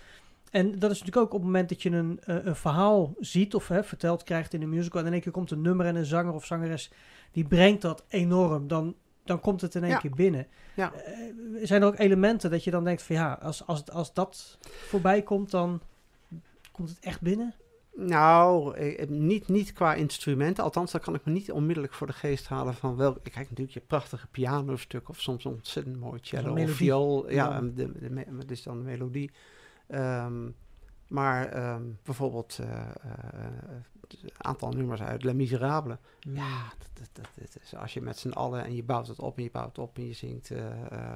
En dat is natuurlijk ook op het moment dat je een, eh, een verhaal ziet of hè, verteld krijgt in een musical. En in één keer komt een nummer en een zanger of zangeres die brengt dat enorm. Dan, dan komt het in één Ja. keer binnen. Ja. Eh, zijn er ook elementen dat je dan denkt van ja, als, als, als dat voorbij komt, dan komt het echt binnen? Nou, eh, niet, niet qua instrumenten. Althans, dan kan ik me niet onmiddellijk voor de geest halen van welk... Kijk, natuurlijk je prachtige pianostuk of soms een ontzettend mooi cello of viool. Ja, Ja. de, de, is dan de melodie. Ehm, maar ehm, bijvoorbeeld eh, eh, een aantal nummers uit Les Miserables. Ja, dat, dat, is als je met z'n allen en je bouwt het op en je bouwt het op en je zingt eh, eh,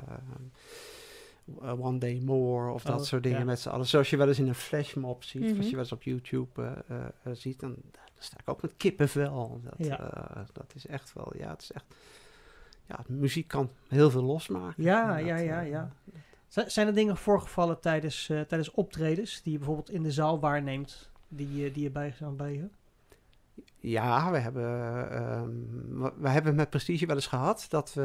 eh, One Day More of dat Oh, soort dingen ja. met z'n allen. Zoals je wel eens in een flashmob ziet, als Mhm. je wel eens op YouTube ziet, dan, dan sta ik ook met kippenvel. Dat, Ja. dat is echt wel, ja, het is echt, ja, muziek kan heel veel losmaken. Ja, ja, ja, ja. Zijn er dingen voorgevallen tijdens, eh, tijdens optredens die je bijvoorbeeld in de zaal waarneemt, die, je- die je bij je? Ja, we hebben, ehm, we- hebben met Prestige wel eens gehad dat we,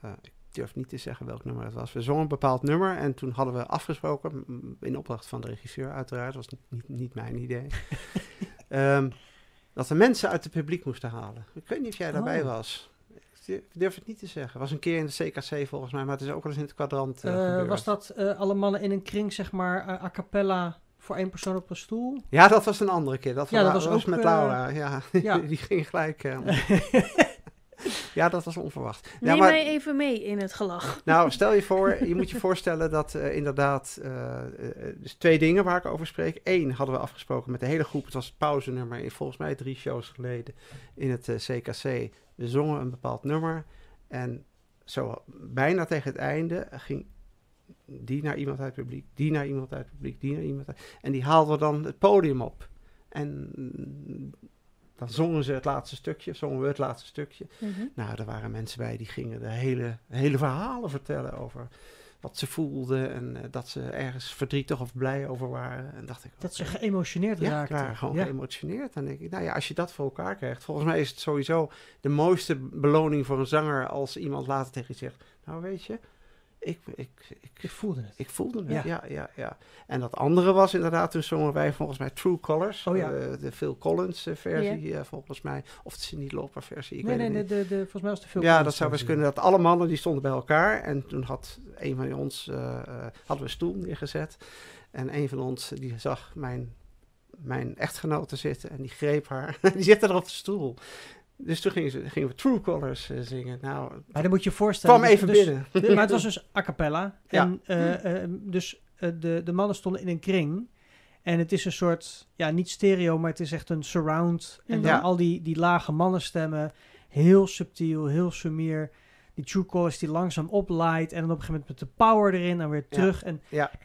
eh, ik durf niet te zeggen welk nummer het was, we zongen een bepaald nummer en toen hadden we afgesproken, in opdracht van de regisseur uiteraard, was niet, niet mijn idee, ehm, dat we mensen uit het publiek moesten halen. Ik weet niet of jij daarbij Oh. was. Ik durf- het niet te zeggen. Was een keer in de CKC volgens mij, maar het is ook wel eens in het kwadrant gebeurd. was dat eh, alle mannen in een kring, zeg maar, a cappella voor één persoon op een stoel? Ja, dat was een andere keer. Dat, Ja, was, dat was ook, met Laura. Ja, ja. die ging gelijk. ja, dat was onverwacht. Ja, Neem maar- mij even mee in het gelach. Nou, stel je voor, je moet je voorstellen dat eh, inderdaad, eh, eh, dus twee dingen waar ik over spreek. Eén hadden we afgesproken met de hele groep, het was het pauzenummer, in volgens mij drie shows geleden in het CKC. We zongen een bepaald nummer en zo bijna tegen het einde ging die naar iemand uit het publiek, die naar iemand uit het publiek, die naar iemand uit, en die haalden dan het podium op. En dan zongen ze het laatste stukje, zongen we het laatste stukje. Mhm. Nou, er waren mensen bij die gingen de hele, hele verhalen vertellen over wat ze voelden en eh, dat ze ergens verdrietig of blij over waren. En dacht ik, Dat ze geëmotioneerd ja, raakten. waren gewoon Ja. geëmotioneerd. Dan denk ik, nou ja, als je dat voor elkaar krijgt, volgens mij is het sowieso de mooiste beloning voor een zanger als iemand later tegen je zegt, nou weet je, ik, ik, ik, Ik voelde het. ik voelde het, Ja. ja. ja, ja, En dat andere was inderdaad, toen zongen wij volgens mij True Colors, Oh ja. eh, de Phil Collins eh, versie eh, volgens mij, of de Cindy Lauper versie, ik nee, weet nee, het nee niet. de, de, volgens mij was de film. Ja, dat zou best kunnen. Dat alle mannen die stonden bij elkaar. En toen had een van ons, eh, hadden we een stoel neergezet. En een van ons, die zag mijn, mijn echtgenote zitten. En die greep haar. die zette er op de stoel. Dus toen gingen, ze, gingen we True Colors eh, zingen. Nou, Maar dan moet je je voorstellen. kwam even dus- binnen. maar het was dus a cappella. Ja. En eh, eh, dus de, de mannen stonden in een kring. En het is een soort, ja, niet stereo, maar het is echt een surround. En dan Ja. al die, die lage mannenstemmen, heel subtiel, heel sumier. Die true chorus die langzaam oplaait. En dan op een gegeven moment met de power erin en weer Ja. terug. En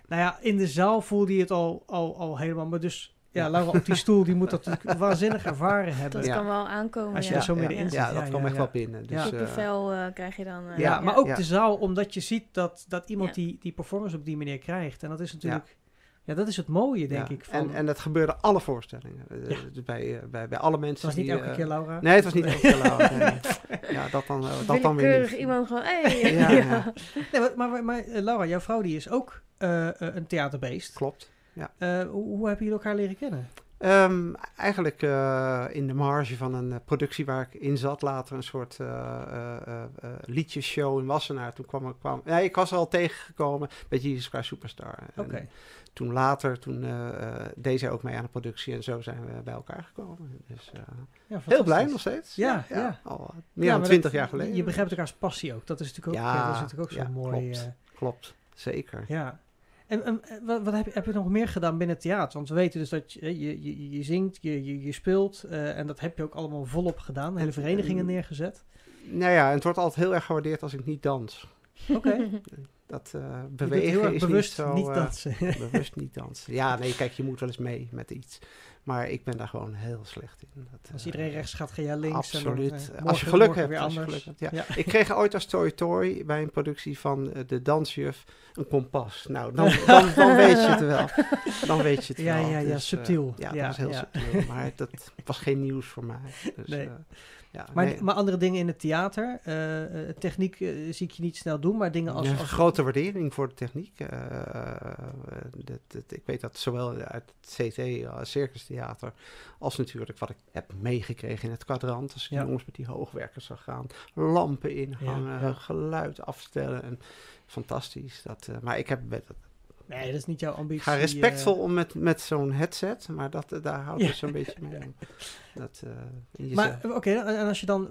nou ja, in de zaal voelde je het al, al, al helemaal. Maar dus, ja. Laura op die stoel, die moet dat natuurlijk waanzinnig ervaren hebben. Dat Ja. kan wel aankomen. Als je ja. er zo middenin ja, zit. ja, dat Ja, kwam ja, echt ja. wel binnen. Dus, Ja. eh, Kippenvel eh, krijg je dan. eh, Ja, maar ook ja. de zaal, omdat je ziet dat, dat iemand Ja. die, die performance op die manier krijgt. En dat is natuurlijk Ja, dat is het mooie, denk Ja, ik. Van, En, en dat gebeurde alle voorstellingen. Ja. dus bij, bij, bij alle mensen. het was niet die, elke keer, Laura. Nee, het was niet elke keer Laura. nee. Ja, dat dan, dat dan weer niet. iemand gewoon, hey. Ja, ja. Nee, maar, maar, maar Laura, jouw vrouw die is ook een theaterbeest. Klopt. Eh, hoe, hoe hebben jullie elkaar leren kennen? Ehm, eigenlijk eh, in de marge van een eh, productie waar ik in zat, later een soort liedjesshow in Wassenaar. Toen kwam ik, kwam, ja, ik was er al tegengekomen bij Jesus Christ Superstar. Oké. Toen later, toen deed zij ook mee aan de productie en zo zijn we bij elkaar gekomen. Dus Ja, heel blij nog steeds. Ja, ja. Al meer Ja, dan twintig jaar geleden. Je begrijpt elkaars passie ook. Dat is natuurlijk ook, Ja, ja, dat is natuurlijk ook zo ja, mooi. klopt. Klopt, zeker. ja. En, wat, wat heb, je, heb je nog meer gedaan binnen het theater? Want we weten dus dat je, je, je, zingt, je, je, speelt. eh, en dat heb je ook allemaal volop gedaan. Hele verenigingen Mm. neergezet. Nou ja, en het wordt altijd heel erg gewaardeerd als ik niet dans. Oké. Dat doet bewegen heel erg is bewust niet zo... niet eh, dansen. bewust niet dansen. Ja, nee, kijk, je moet wel eens mee met iets. Maar ik ben daar gewoon heel slecht in. Dat, Als eh, iedereen rechts gaat, ga jij links. Absoluut. En dan, eh, als je geluk hebt. weer Als je geluk hebt ja. Ja. Ik kreeg ooit als Toy Toy bij een productie van eh, de dansjuf een kompas. Nou, dan, dan, dan weet je het wel. Dan weet je het Ja, wel. ja, ja, Dus, eh, subtiel. ja, dat was heel subtiel. Maar dat was geen nieuws voor mij. Dus, Nee. Ja, Maar, nee. maar andere dingen in het theater. eh, eh, techniek eh, zie ik je niet snel doen. Maar dingen als... Ja, als grote waardering voor de techniek. dat, dat- ik weet dat zowel uit het CT, Circus Theater, als natuurlijk wat ik heb meegekregen in het kwadrant. Als ik Ja. die jongens met die hoogwerkers zag gaan, lampen inhangen, geluid afstellen. En fantastisch. Dat, maar ik heb, met- Nee, dat is niet jouw ambitie. ga respectvol eh. om met, met zo'n headset, maar dat, eh, daar houdt Ja. zo'n beetje mee. Dat, eh, maar oké, en als je dan...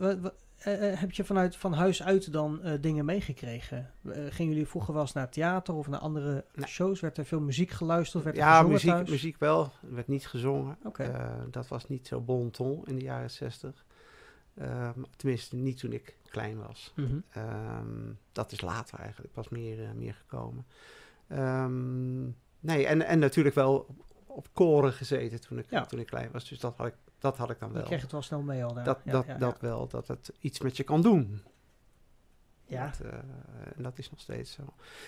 heb je vanuit van huis uit dan dingen meegekregen? Gingen jullie vroeger wel eens naar theater of naar andere Nee. shows? Werd er veel muziek geluisterd? Werd er ja, gezongen muziek, thuis? muziek wel. Er werd niet gezongen. Eh, dat was niet zo bon ton in de jaren zestig. Ehm, tenminste, niet toen ik klein was. Mhm. Ehm, dat is later eigenlijk pas meer, meer gekomen. Ehm, nee, en, en natuurlijk wel op koren gezeten toen ik, Ja. toen ik klein was. Dus dat had ik, dat had ik dan Je wel. kreeg het wel snel mee al daar. dat Ja, dat, ja, dat wel, dat het iets met je kan doen. Ja. Dat, eh, en dat is nog steeds zo.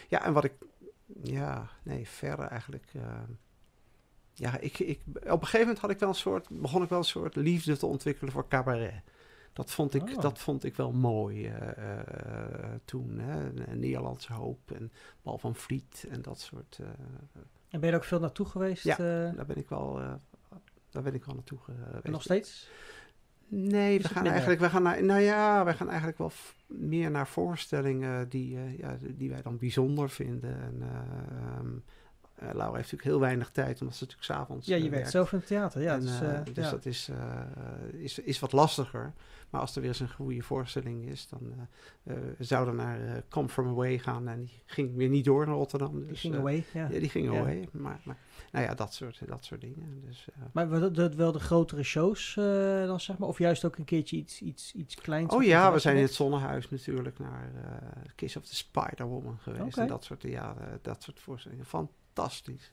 Ja, en wat ik... Ja, nee, verder eigenlijk... eh, ja, ik, ik, op een gegeven moment had ik wel een soort, begon ik wel een soort liefde te ontwikkelen voor cabaret. Dat vond ik, Oh. dat vond ik wel mooi eh, eh, toen. Hè? Nederlandse Hoop en Bal van Vliet en dat soort... eh, En ben je er ook veel naartoe geweest? Ja, daar ben ik wel, daar ben ik wel naartoe geweest. en nog steeds? Nee, we gaan eigenlijk, we gaan naar, nou ja, wij gaan eigenlijk wel meer naar voorstellingen die, ja, die wij dan bijzonder vinden. En, eh, ehm, eh, Laura heeft natuurlijk heel weinig tijd, omdat ze natuurlijk s'avonds Ja, je werkt zelf in het theater. Ja, En, dus, dus ja. dat is, is, is wat lastiger. Maar als er weer eens een goede voorstelling is, dan eh eh, we zouden naar eh, Come From Away gaan. En die ging weer niet door naar Rotterdam. Dus, Die ging away, ja. Ja, die ging Ja. away. Maar, maar nou ja, dat soort, dat soort dingen. Dus, Maar wel de, wel de grotere shows dan zeg maar? Of juist ook een keertje iets, iets, iets kleins? Oh ja, we zijn in het Zonnehuis natuurlijk naar Kiss of the Spider-Woman geweest. En dat soort, ja, dat soort voorstellingen. Fantastisch.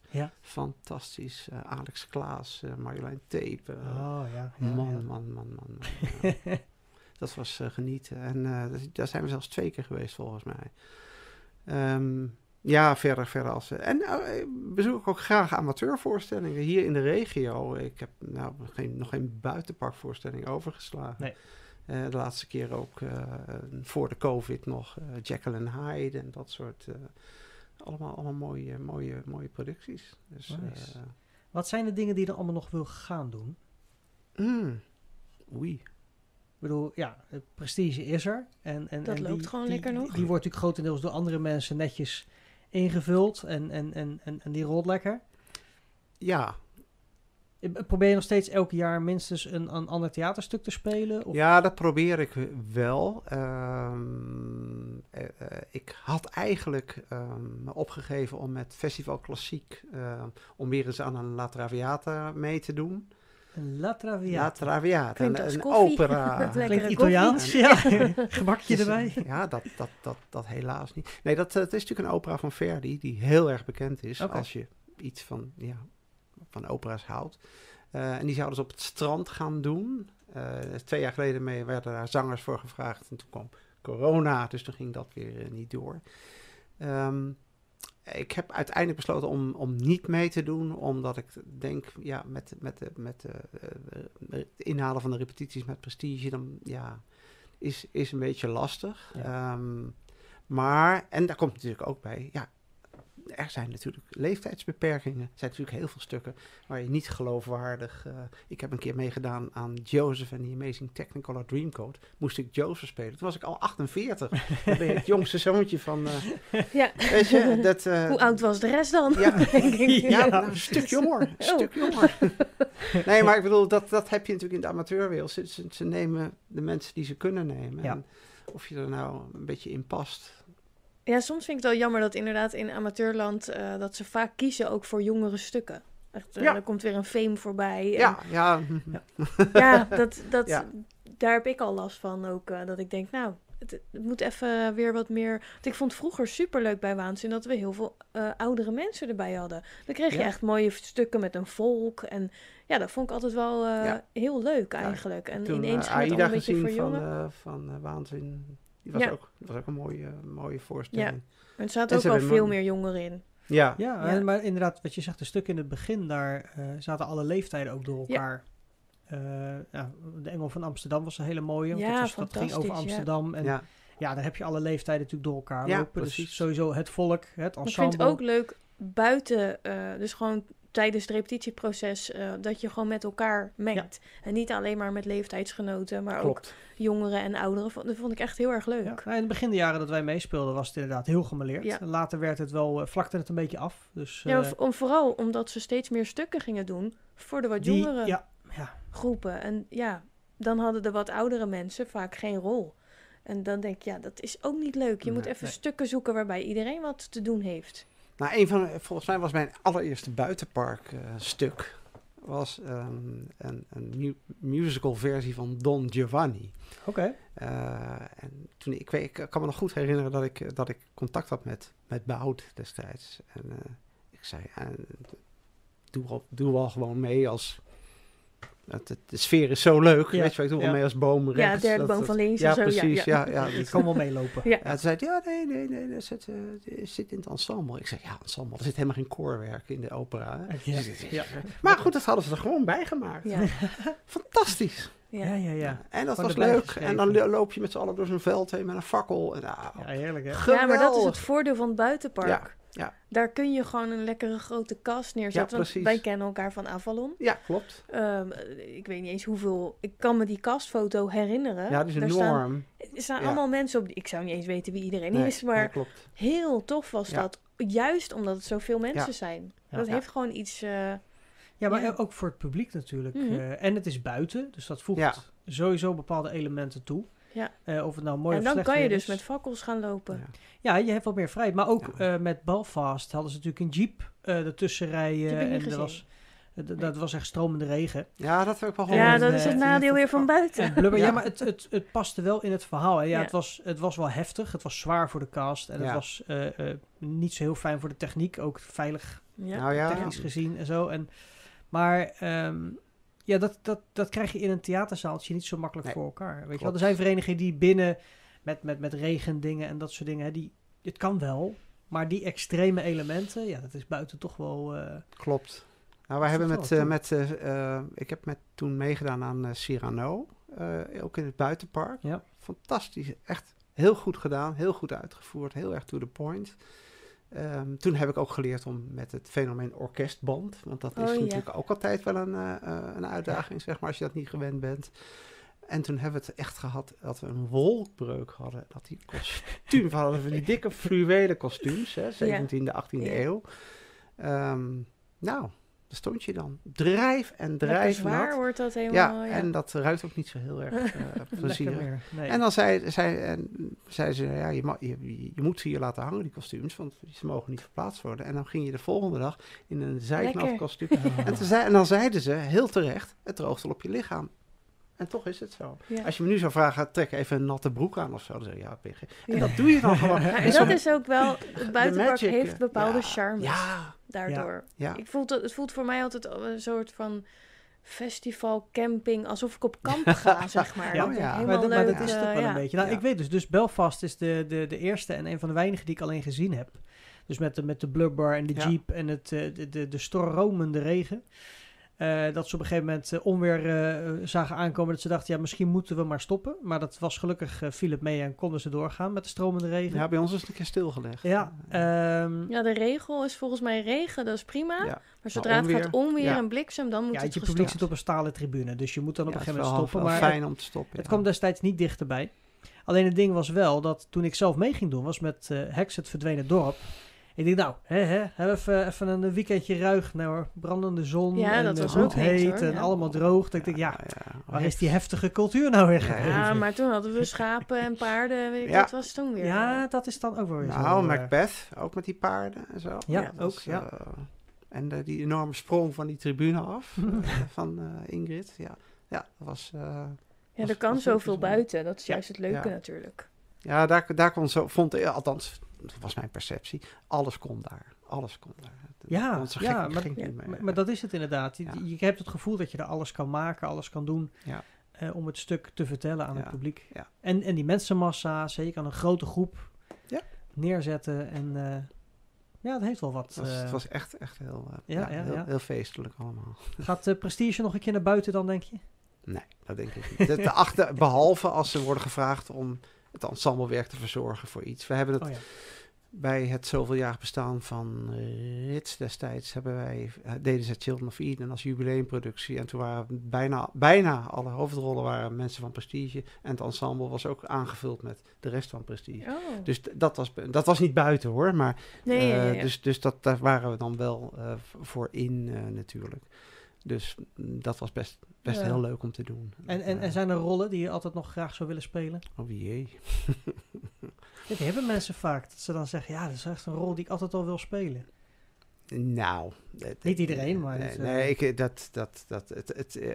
Ja. Fantastisch. Eh, Alex Klaas, eh, Marjolein Tepe. eh, Oh ja. ja, man, ja. man, man, man, dat was genieten. En daar zijn we zelfs twee keer geweest volgens mij. Ehm, ja, verder, verder als... en ik bezoek ook graag amateurvoorstellingen hier in de regio. Ik heb nou, geen, nog geen buitenparkvoorstelling overgeslagen. Nee. De laatste keer ook voor de COVID nog eh Jekyll and Hyde en dat soort... allemaal, allemaal mooie, mooie, mooie producties. Dus, Nice. eh, Wat zijn de dingen die je dan allemaal nog wil gaan doen? mm, oei. Ik bedoel, ja, het prestige is er. En, en, Dat en loopt die, gewoon die- lekker die- nog. Die, wordt natuurlijk grotendeels door andere mensen netjes ingevuld. En, en, en, en, en die rolt lekker. Ja, Probeer je nog steeds elk jaar minstens een, een ander theaterstuk te spelen? Of? Ja, dat probeer ik wel. Ehm, eh, eh, ik had eigenlijk ehm, me opgegeven om met Festival Klassiek... ehm, om weer eens aan een La Traviata mee te doen. Een La La Traviata. Traviata, Klinkt een, een opera. Klinkt. Italiaans, ja. Gebakje Dus, erbij. eh, Ja, dat, dat, dat, dat helaas niet. Nee, dat, eh, het is natuurlijk een opera van Verdi, die heel erg bekend is als je iets van, ja, van opera's houdt. Eh, en die zouden ze op het strand gaan doen. Eh, twee jaar geleden mee werden daar zangers voor gevraagd. En toen kwam corona, dus toen ging dat weer eh, niet door. Ehm, ik heb uiteindelijk besloten om, om niet mee te doen, omdat ik denk, ja, met, met, de, met de, het inhalen van de repetities met prestige, dan ja, is, is een beetje lastig. Ja. Ehm, maar, en daar komt natuurlijk ook bij, ja, er zijn natuurlijk leeftijdsbeperkingen. Er zijn natuurlijk heel veel stukken waar je niet geloofwaardig... eh, ik heb een keer meegedaan aan Joseph en the Amazing Technicolor Dreamcoat. Moest ik Joseph spelen. Toen was ik al 48. Dan ben je het jongste zoontje van... eh, Ja. weet je, dat... eh, Hoe oud was de rest dan? Ja, Denk ik. ja, nou, een stuk jonger. Een Oh. stuk jonger. Nee, maar ik bedoel, dat, dat heb je natuurlijk in de amateurwereld. Ze, ze, ze nemen de mensen die ze kunnen nemen. Ja. En of je er nou een beetje in past. Ja, soms vind ik het wel jammer dat inderdaad in amateurland eh, dat ze vaak kiezen ook voor jongere stukken. Echt, eh, Ja. Er komt weer een fame voorbij. en- Ja, ja. ja dat, dat, Ja. daar heb ik al last van ook. eh, dat ik denk, nou, het, het moet even weer wat meer... Want ik vond vroeger superleuk bij Waanzin dat we heel veel eh, oudere mensen erbij hadden. Dan kreeg je echt mooie stukken met een volk. En ja, dat vond ik altijd wel eh, heel leuk eigenlijk. En Toen ineens eh, ging het al een beetje voor van, eh, van eh, Waanzin. Die was, Ja. ook, dat was ook een mooie, mooie voorstelling. En er zaten en ook hebben veel meer jongeren in. Ja, Ja, Ja. en- maar inderdaad, wat je zegt, een stuk in het begin, daar eh, zaten alle leeftijden ook door Ja. elkaar. Eh, ja, de Engel van Amsterdam was een hele mooie. Want Ja, dat, was, dat ging over fantastisch, ja. Amsterdam. En ja. ja. daar heb je alle leeftijden natuurlijk door elkaar Ja, lopen. precies. Dus sowieso het volk, het Maar ik ensemble. vind het ook leuk buiten, eh, dus gewoon tijdens het repetitieproces, eh, dat je gewoon met elkaar mengt. En niet alleen maar met leeftijdsgenoten, maar ook jongeren en ouderen. Vond- Dat vond ik echt heel erg leuk. Ja, nou, in het begin de jaren dat wij meespeelden was het inderdaad heel gemaleerd. Ja. Later werd het wel, eh, vlakte het een beetje af. Dus, Ja, eh, om, vooral omdat ze steeds meer stukken gingen doen voor de wat die, jongere ja, ja, groepen. En ja, dan hadden de wat oudere mensen vaak geen rol. En dan denk ik, ja, dat is ook niet leuk. Je moet even nee. stukken zoeken waarbij iedereen wat te doen heeft. Nou, een van, volgens mij was mijn allereerste buitenpark eh, stuk was ehm, een, een mu- musical versie van Don Giovanni. oké. Eh, en toen ik, weet, ik kan me nog goed herinneren dat ik, dat ik contact had met, met Behoud destijds. En eh, ik zei, doe, al, doe wel gewoon mee als... Het, het- de sfeer is zo leuk, Ja, weet je ik doe wel ja. mee als boom rechts. ja, derde dat- boom dat- van links Ja, zo. precies, ja, ja. ja, Ik dus- kan wel meelopen. Ja. ja, toen zei hij, ja, nee, nee, nee, dat zit, eh, zit in het ensemble. Ik zei, ja, ensemble, er zit helemaal geen koorwerk in de opera. hè. Ja, ja. Maar goed, dat hadden ze er gewoon bij gemaakt. Ja, Fantastisch. Ja, ja, ja. En dat was leuk. En dan lo- loop je met z'n allen door zo'n veld heen met een fakkel. En, ah, Ja, heerlijk hè. Ja, maar dat is het voordeel van het buitenpark. Ja. Daar kun je gewoon een lekkere grote kast neerzetten. Ja, want precies. wij kennen elkaar van Avalon. Ja, klopt. Ehm, ik weet niet eens hoeveel. Ik kan me die kastfoto herinneren. Ja, die is Daar staan, enorm. er staan Ja. allemaal mensen op. die- Ik zou niet eens weten wie iedereen Nee, is. Maar nee, klopt. heel tof was Ja. dat. Juist omdat het zoveel mensen Ja. zijn. Ja. Dat Ja. heeft gewoon iets. eh, Ja, maar Ja. ook voor het publiek natuurlijk. Mhm. eh, en het is buiten, dus dat voegt Ja. sowieso bepaalde elementen toe. Ja. Eh, of het nou mooi en of dan slecht kan je dus is. met fakkels gaan lopen. Ja. Ja, je hebt wat meer vrijheid. Maar ook Ja. eh, met Belfast hadden ze natuurlijk een jeep eh ertussen rijden. en gezien. dat was, d- dat was echt stromende regen. Ja, dat heb ik wel Ja, dat is het nadeel weer van buiten. En blubber, ja. Ja. maar het, het, het paste wel in het verhaal. Hè. Ja, Ja. Het, was, het was wel heftig. Het was zwaar voor de cast. En het was eh, eh, niet zo heel fijn voor de techniek. Ook veilig Ja. Nou ja, technisch gezien en zo. En, maar ehm, ja, dat, dat, dat krijg je in een theaterzaaltje niet zo makkelijk Nee, voor elkaar. Weet je wel? Er zijn verenigingen die binnen met, met, met regendingen en dat soort dingen, hè, die, het kan wel. Maar die extreme elementen, ja, dat is buiten toch wel... eh, klopt. Nou, wij hebben met, eh, met eh, ik heb met, toen meegedaan aan Cyrano, ook in het buitenpark. Ja. Fantastisch, echt heel goed gedaan, heel goed uitgevoerd, heel erg to the point. Ehm, toen heb ik ook geleerd om met het fenomeen orkestband, want dat is Oh, ja. natuurlijk ook altijd wel een, eh, eh, een uitdaging, zeg maar, als je dat niet gewend bent. En toen hebben we het echt gehad dat we een wolkbreuk hadden. Dat die kostuums, we hadden van die dikke fluwelen kostuums, hè, 17e, 18e Ja. eeuw. Ehm, nou, daar stond je dan. Drijf en drijf zwaar nat. wordt dat helemaal. Ja, en dat ruikt ook niet zo heel erg eh, plezierig. meer. Nee. En dan zei, zei, en zei ze, ja, je, ma- je, je moet ze hier laten hangen, die kostuums, want ze mogen niet verplaatst worden. En dan ging je de volgende dag in een zijknaf kostuum. En, en dan zeiden ze, heel terecht, het droogt wel op je lichaam. En toch is het zo. ja. Als je me nu zou vragen, trek even een natte broek aan of zo, dan zeg je, ja, gek. En Ja. dat doe je dan gewoon. Ja, En dat is ook wel, het buitenpark heeft eh, bepaalde ja, charmes Ja, daardoor. ja. Ik voel dat, het voelt voor mij altijd al een soort van festival, camping, alsof ik op kamp ga, zeg maar. Ja. Ja. helemaal maar, dat- maar dat is eh, toch wel ja. een beetje. Nou, Ja. ik weet dus, dus Belfast is de, de, de eerste en een van de weinigen die ik alleen gezien heb. Dus met de, met de blubber en de Ja. jeep en het, eh, de, de, de stromende regen. Eh, dat ze op een gegeven moment eh, onweer eh, zagen aankomen. Dat ze dachten, ja, misschien moeten we maar stoppen. Maar dat was gelukkig, eh, viel het mee en konden ze doorgaan met de stromende regen. Ja, bij ons is het een keer stilgelegd. Ja, ehm, Ja, de regel is volgens mij regen, dat is prima. Ja. Maar zodra het gaat onweer, ja. en bliksem, dan moet ja, het je publiek zit op een stalen tribune. Dus je moet dan op Ja, een het gegeven moment wel stoppen. wel Maar fijn om te stoppen. Het ja. kwam destijds niet dichterbij. Alleen het ding was wel dat toen ik zelf mee ging doen, was met eh Hex het verdwenen dorp. Ik denk, nou, hè, hè, hebben we even, even een weekendje ruig. Nou hoor, brandende zon Ja, en dat eh, was goed ook niks, heet hoor, en ja. allemaal droog. Dat ik denk, ja, ja. waar is die heftige cultuur nou weer Ja, gebleven? Ja, maar toen hadden we schapen en paarden. Weet ik, Ja. Dat was toen weer. Ja, dat is dan ook wel weer zo. Nou, eh, Macbeth, ook met die paarden en zo. Ja, ook, was, ja. eh, en eh, die enorme sprong van die tribune af, van eh, Ingrid. Ja, ja dat was... eh, Ja, er kan zoveel buiten. Dat is Ja, juist het leuke ja. natuurlijk. Ja, daar, daar kon zo, vond ik, althans, dat was mijn perceptie, alles kon daar. Alles kon daar. Ja, ja, gek maar- ging ja, maar, dat is het inderdaad. Je, Ja. je hebt het gevoel dat je er alles kan maken, alles kan doen. Ja. eh, om het stuk te vertellen aan het publiek. En, en die mensenmassa, zeker aan een grote groep Ja. neerzetten. En eh, ja, het heeft wel wat. het, was, eh, het was echt, echt heel, eh, Ja, ja, ja, heel, heel feestelijk allemaal. Gaat Prestige nog een keer naar buiten dan, denk je? Nee, dat denk ik niet. De, de achter, behalve als ze worden gevraagd om het ensemblewerk te verzorgen voor iets. We hebben het Oh ja. Bij het zoveeljarig bestaan van eh, Rits destijds hebben wij, eh, deden ze Children of Eden als jubileumproductie. En toen waren bijna, bijna alle hoofdrollen waren mensen van Prestige. En het ensemble was ook aangevuld met de rest van Prestige. Oh. Dus dat was, dat was niet buiten hoor, maar nee, ja, ja, eh, ja. dus, dus dat, daar waren we dan wel eh, v- voor in eh, natuurlijk. Dus mm, dat was best, best Ja. heel leuk om te doen. En, en, en Eh, zijn er rollen die je altijd nog graag zou willen spelen? Oh jee. Die hebben mensen vaak. Dat ze dan zeggen, ja, dat is echt een rol die ik altijd al wil spelen. Nou. het- Niet iedereen, maar Nee, het, eh, nee ik, eh, dat, dat, dat, het, het, eh,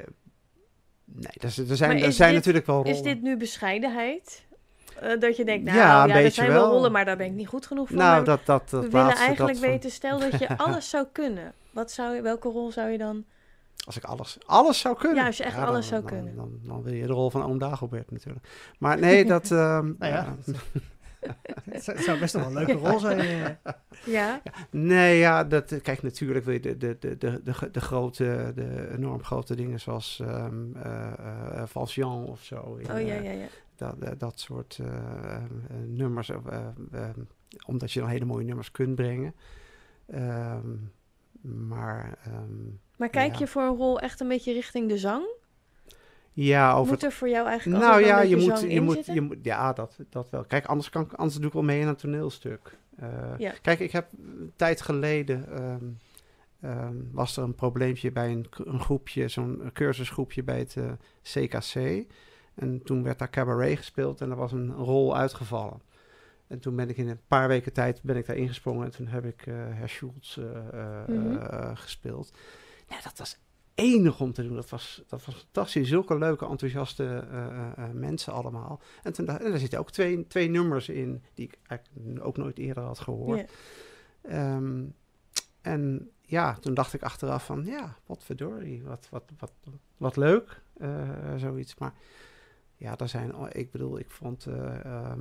nee, z- er zijn, er is zijn dit- natuurlijk wel rollen. Is dit nu bescheidenheid? Eh, dat je denkt, nou Ja, er zijn wel wel. rollen, maar daar ben ik niet goed genoeg voor. nou, dat, dat, dat we willen eigenlijk dat van- weten, stel dat je alles zou kunnen. Wat zou je, welke rol zou je dan... Als ik alles, alles zou kunnen. Ja, als je echt dan- alles zou dan, kunnen. Dan, dan, wil je de rol van oom Dagobert natuurlijk. Maar nee, dat... ehm, Nou ja, Het zou- best wel een leuke rol zijn. eh. Ja, Nee, ja, dat, kijk, natuurlijk wil je de, de, de, de, de, de grote, de enorm grote dingen zoals ehm eh eh, Valjean of zo. in, oh ja, ja, ja. Dat, dat soort nummers, of, omdat je dan hele mooie nummers kunt brengen. Ehm, maar ehm, Maar kijk Ja. je voor een rol echt een beetje richting de zang? Ja, over Moet er voor jou eigenlijk nou ja, je moet, je moet, je moet, ja, dat, dat wel. Kijk, anders, kan, anders doe ik wel mee in een toneelstuk. Eh, Ja. Kijk, ik heb een tijd geleden ehm, ehm, was er een probleempje bij een, een groepje, zo'n cursusgroepje bij het eh, CKC. En toen werd daar cabaret gespeeld en er was een rol uitgevallen. En toen ben ik in een paar weken tijd ben ik daar ingesprongen en toen heb ik eh Herr Schultz eh, eh, Mhm. eh, gespeeld. Ja, dat was enig om te doen. Dat was, dat was fantastisch. Zulke leuke, enthousiaste eh, eh, eh, mensen allemaal. En, toen, en er zitten ook twee, twee nummers in die ik eigenlijk ook nooit eerder had gehoord. Ehm, en ja, toen dacht ik achteraf van, ja, wat verdorie, wat, wat, wat, wat leuk, zoiets. Maar ja, daar zijn, ik bedoel, ik vond, eh, ehm, ehm,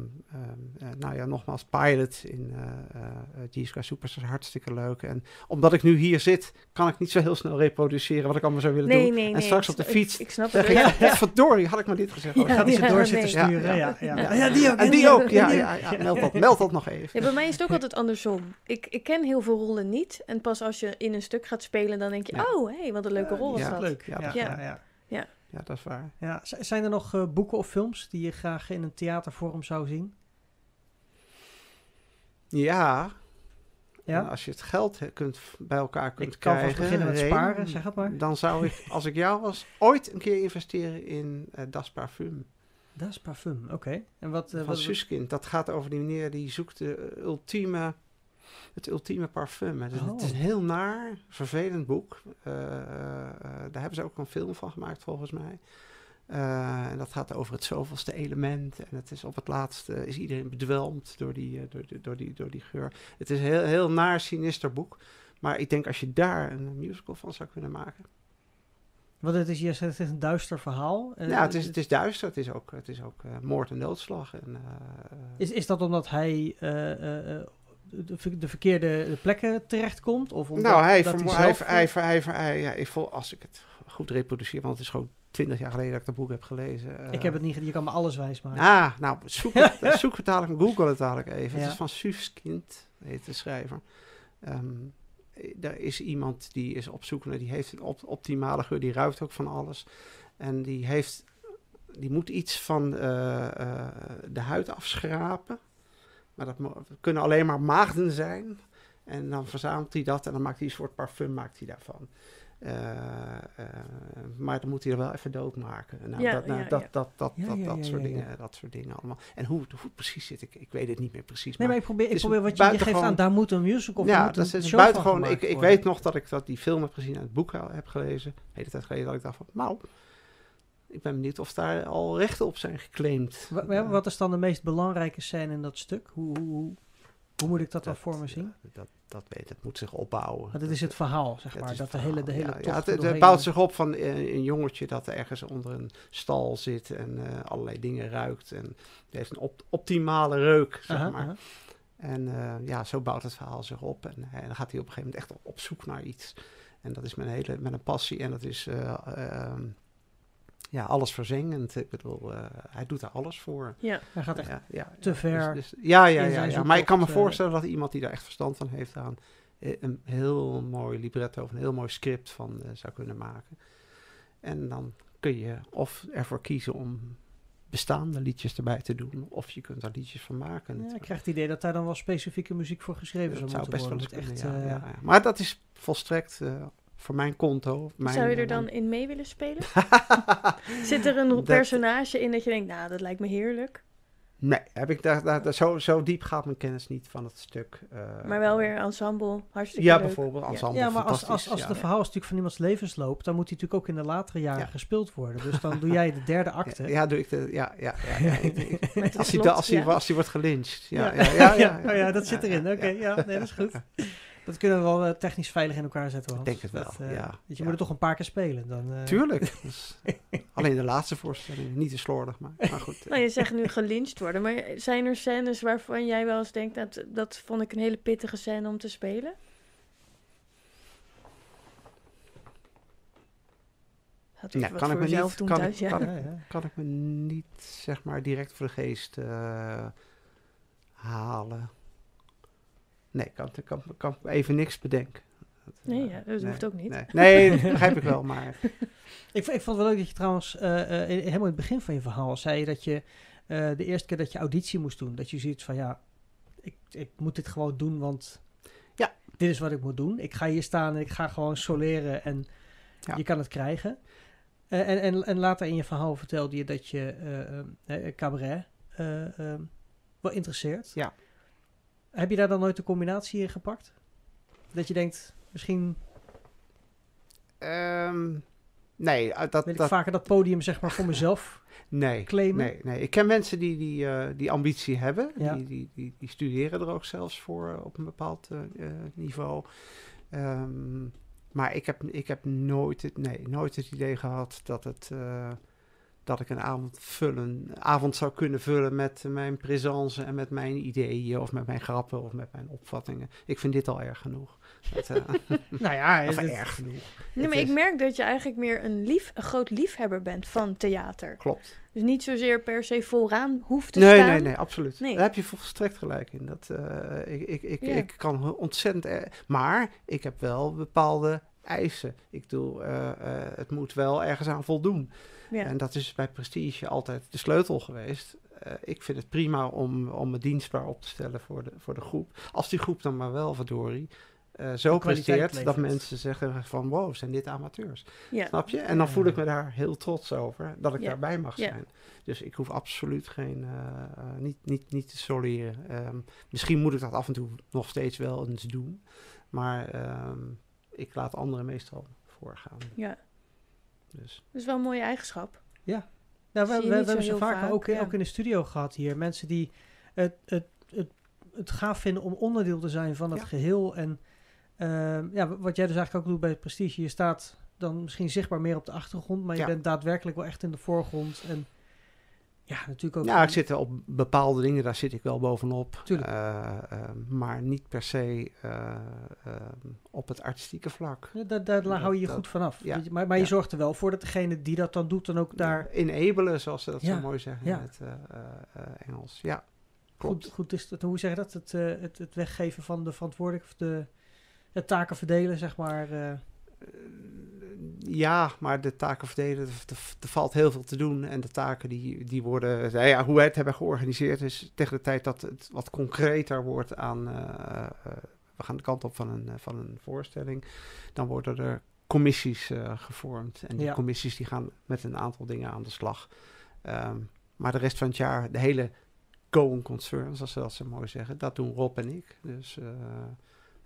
eh, nou ja, nogmaals, Pilot in eh uh, G-Sky Superstars hartstikke leuk. En omdat ik nu hier zit, kan ik niet zo heel snel reproduceren wat ik allemaal zou willen Nee, doen. nee, nee. en straks op de fiets Ik, ik snap zeg het. Ja, wat verdorie, had ik maar dit gezegd. Ja, Oh, Gaat hij ze ja, door nee. zitten Ja, sturen? ja. Ja, ja, Ja. ja. die ook. En die ook, ja, die ja, ook. ja, meld, dat, meld dat nog even. Ja, bij mij is het ook altijd andersom. Ik, ik ken heel veel rollen niet. En pas als je in een stuk gaat spelen, dan denk je... Ja. Oh, hé, hey, wat een leuke rol was Ja. dat. Leuk. Ja, Ja, ja, ja. Dat is waar. Ja, zijn er nog eh, boeken of films die je graag in een theatervorm zou zien? Ja, Ja? En als je het geld kunt, bij elkaar kunt Ik krijgen, beginnen met Reen, sparen, zeg het maar. dan zou ik, als ik jou was, ooit een keer investeren in eh Das Parfum Dat is parfum, oké. En wat... eh, van wat Suskind. Dat gaat over die meneer die zoekt de ultieme, het ultieme parfum. Het is, het is een Oh. heel naar, vervelend boek. Eh, eh, eh, daar hebben ze ook een film van gemaakt, volgens mij. En dat gaat over het zoveelste element. En het is op het laatste is iedereen bedwelmd door die, door, die- door, die, door die geur. Het is een heel, heel naar, sinister boek. Maar ik denk als je daar een musical van zou kunnen maken. Want het is, je zegt, het is een duister verhaal. Ja, het is, het is duister. Het is ook, het is ook moord en doodslag. En, Is, is dat omdat hij de, ver- de verkeerde plekken terechtkomt? Of omdat, nou, hij, dat vermo- hij hij, zelf, hij, hij, hij, hij- ja, ik vol, als ik het goed reproduceer, want het is gewoon twintig jaar geleden dat ik dat boek heb gelezen. eh, ik heb het niet, je kan me alles wijs maken. Ah, nou, zoek het, zoek het dadelijk, google het dadelijk even. Ja. Het is van Suuskind, heet de schrijver. Ehm, er is iemand die is op zoek naar, die heeft een op, optimale geur, die ruikt ook van alles. En die heeft, die moet iets van eh, eh, de huid afschrapen. Maar dat kunnen alleen maar maagden zijn. En dan verzamelt hij dat en dan maakt hij een soort parfum maakt hij daarvan. Eh, eh, maar dan moet hij er wel even doodmaken. Nou, Ja, dat, nou, ja, dat, ja. dat, dat, dat, dat, ja, soort dingen, dat soort dingen allemaal. En hoe, hoe precies zit, ik, ik weet het niet meer precies. nee, maar ik probeer, ik probeer wat je, je geeft aan, daar moet een musical of ja, moet dat een is show buitengewoon. van Ik, gemaakt ik worden. weet nog dat ik dat die film heb gezien en het boek heb gelezen. De hele tijd geleden dat ik dacht van, nou, ik ben benieuwd of daar al rechten op zijn geclaimd. Wa- wa- Wat is dan de meest belangrijke scène in dat stuk? Hoe, hoe, hoe, moet ik dat dan Dat- voor me zien? dat, dat weet, dat moet zich opbouwen. Want dit is het verhaal, zeg Het maar. Dat de het hele, de hele ja, ja, het, het bouwt zich op van eh, een jongetje dat ergens onder een stal zit en eh, allerlei dingen ruikt. En heeft een op- optimale reuk, zeg Aha, maar. aha. En eh, ja, zo bouwt het verhaal zich op. En, hij- dan gaat hij op een gegeven moment echt op, op zoek naar iets. En dat is met een hele met een passie. En dat is eh, ehm, ja, alles verzengend. Ik bedoel, eh, hij doet daar alles voor. Ja. Hij gaat echt ja, ja, te ver Dus, dus- ja, ja, ja, ja. Maar ik kan me eh. voorstellen dat iemand die daar echt verstand van heeft aan eh, een heel mooi libretto of een heel mooi script van zou kunnen maken. En dan kun je of ervoor kiezen om bestaande liedjes erbij te doen, of je kunt daar liedjes van maken. Ja, ik krijg het idee dat daar dan wel specifieke muziek voor geschreven dat zou zou moeten best wel eens kunnen, echt, ja, eh, ja, ja. Maar dat is volstrekt eh, voor mijn konto. Mijn, Zou je eh, er dan mijn- in mee willen spelen? Zit er een Dat- personage in dat je denkt, nou, dat lijkt me heerlijk. Nee, heb ik daar, daar, daar- zo, zo diep gaat mijn kennis niet van het stuk. eh, Maar wel weer ensemble, hartstikke Ja, leuk. bijvoorbeeld ensemble. Ja, maar als, als, als ja, ja. verhaal is natuurlijk van iemands levensloop, dan moet hij natuurlijk ook in de latere jaren Ja. gespeeld worden. Dus dan doe jij de derde acte. Ja, ja, doe ik de, ja, ja, het als, hij, als, hij, ja. als hij wordt gelyncht. Ja, Ja. ja, ja. ja, Oh ja, dat zit erin. Oké, ja, nee, dat is goed. Dat kunnen we wel eh, technisch veilig in elkaar zetten. Hans. denk het wel, Dat, eh, ja. Je Ja. moet het toch een paar keer spelen. Dan, eh, Tuurlijk. Dus, alleen de laatste voorstelling, niet te slordig, maar, maar goed. Nou, je zegt nu gelyncht worden, maar zijn er scènes waarvan jij wel eens denkt, dat, dat vond ik een hele pittige scène om te spelen? Wat kan ik voor me niet- doen kan thuis, ik- ja. kan kan ik me niet, zeg maar, direct voor de geest eh, halen. Nee, kan, kan, kan even niks bedenken. Dat, Nee, eh, ja, dat hoeft ook niet. Nee, nee dat begrijp ik wel, maar Ik, ik vond het wel leuk dat je trouwens eh, eh, helemaal in het begin van je verhaal zei dat je eh, de eerste keer dat je auditie moest doen, dat je ziet van ja, ik, ik moet dit gewoon doen, want Ja. dit is wat ik moet doen. Ik ga hier staan en ik ga gewoon soleren en Ja. je kan het krijgen. Eh, en, en, en later in je verhaal vertelde je dat je eh, eh, eh, cabaret wel interesseert. Ja. Heb je daar dan nooit de combinatie in gepakt? Dat je denkt, misschien ehm, nee, eh, dat, wil ik dat, vaker dat podium zeg maar voor mezelf nee, claimen. nee, nee. Ik ken mensen die die, eh, die ambitie hebben, Ja. die, die, die, die studeren er ook zelfs voor eh, op een bepaald niveau. Ehm, maar ik heb, ik heb nooit, het, nee, nooit het idee gehad dat, het, dat ik een avond, vullen, avond zou kunnen vullen met mijn présence en met mijn ideeën of met mijn grappen of met mijn opvattingen. Ik vind dit al erg genoeg. Dat, eh, Nou ja, het- erg genoeg. Nee, maar ik is- merk dat je eigenlijk meer een, lief, een groot liefhebber bent van theater. Klopt. Dus niet zozeer per se vooraan hoeft te Nee, staan. nee, nee, absoluut. Nee. Daar heb je volstrekt gelijk in. Dat, eh, ik, ik, ik, Ja. ik kan ontzettend... er- maar ik heb wel bepaalde eisen. Ik bedoel, eh, eh, het moet wel ergens aan voldoen. Ja. En dat is bij Prestige altijd de sleutel geweest. Eh, ik vind het prima om, om me dienstbaar op te stellen voor de, voor de groep. Als die groep dan maar wel, verdorie, eh, zo presteert dat mensen zeggen van wow, zijn dit amateurs. ja. Snap je? En dan voel ik me daar heel trots over dat ik Ja. daarbij mag Ja. zijn. Dus ik hoef absoluut geen, eh, niet, niet, niet te soleren. Ehm, misschien moet ik dat af en toe nog steeds wel eens doen. Maar ehm, ik laat anderen meestal voorgaan. ja, Dus dat is wel een mooie eigenschap. Nou, we, we, we hebben ze vaak, ook, ja. ook in de studio gehad hier. Mensen die het, het, het, het gaaf vinden om onderdeel te zijn van het Ja. geheel. En ehm, ja, wat jij dus eigenlijk ook doet bij het Prestige. Je staat dan misschien zichtbaar meer op de achtergrond, maar je Ja. bent daadwerkelijk wel echt in de voorgrond. En Ja, natuurlijk ook. Ja, ik zit op bepaalde dingen, daar zit ik wel bovenop. Tuurlijk. Eh, eh, maar niet per se eh, eh, op het artistieke vlak. Ja, daar, daar hou je je goed vanaf. ja, je, maar maar je ja. zorgt er wel voor dat degene die dat dan doet, dan ook daar Enabelen, zoals ze dat zo mooi zeggen ja. in het Engels. Ja, klopt. goed, goed is. Dat, hoe zeg je dat? Het, het, het weggeven van de verantwoordelijk, of de, de taken verdelen, zeg maar. Ja, maar de taken verdelen, er, valt heel veel te doen. En de taken die, die worden, nou ja, hoe wij het hebben georganiseerd is tegen de tijd dat het wat concreter wordt aan, eh, eh, we gaan de kant op van een, van een voorstelling, dan worden er commissies eh, gevormd. En die Ja. commissies die gaan met een aantal dingen aan de slag. Ehm, maar de rest van het jaar, de hele going concern, zoals ze dat zo mooi zeggen, dat doen Rob en ik. Dus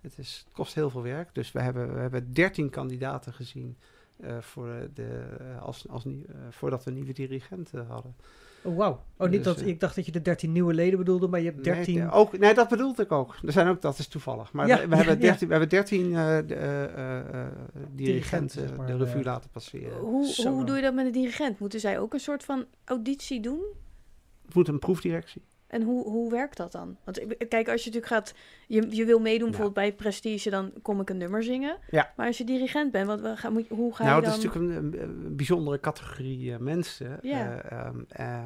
het, is, het kost heel veel werk. Dus we hebben, we hebben 13 kandidaten gezien eh, voor de, eh, als, als, nie- eh, voordat we een nieuwe dirigent eh, hadden. Oh, wauw. Oh, niet Dus, dat, eh, ik dacht dat je de 13 nieuwe leden bedoelde, maar je hebt 13. Nee, ook, nee, dat bedoelde ik ook. Er zijn ook, dat is toevallig. Maar Ja, we, we ja, hebben ja. 13, we hebben 13 eh, de, eh, eh, eh, dirigenten zeg maar, de revue eh. laten passeren. Hoe, Zo hoe doe je dat met een dirigent? Moeten zij ook een soort van auditie doen? Het moet een proefdirectie. En hoe, hoe werkt dat dan? Want ik- kijk, als je natuurlijk gaat, je, je wil meedoen Ja. bijvoorbeeld bij Prestige, dan kom ik een nummer zingen. Ja. Maar als je dirigent bent, wat, wat ga, moet, je- hoe ga nou, je dat dan... is natuurlijk een, een bijzondere categorie eh, mensen. Ja. Eh, ehm, eh,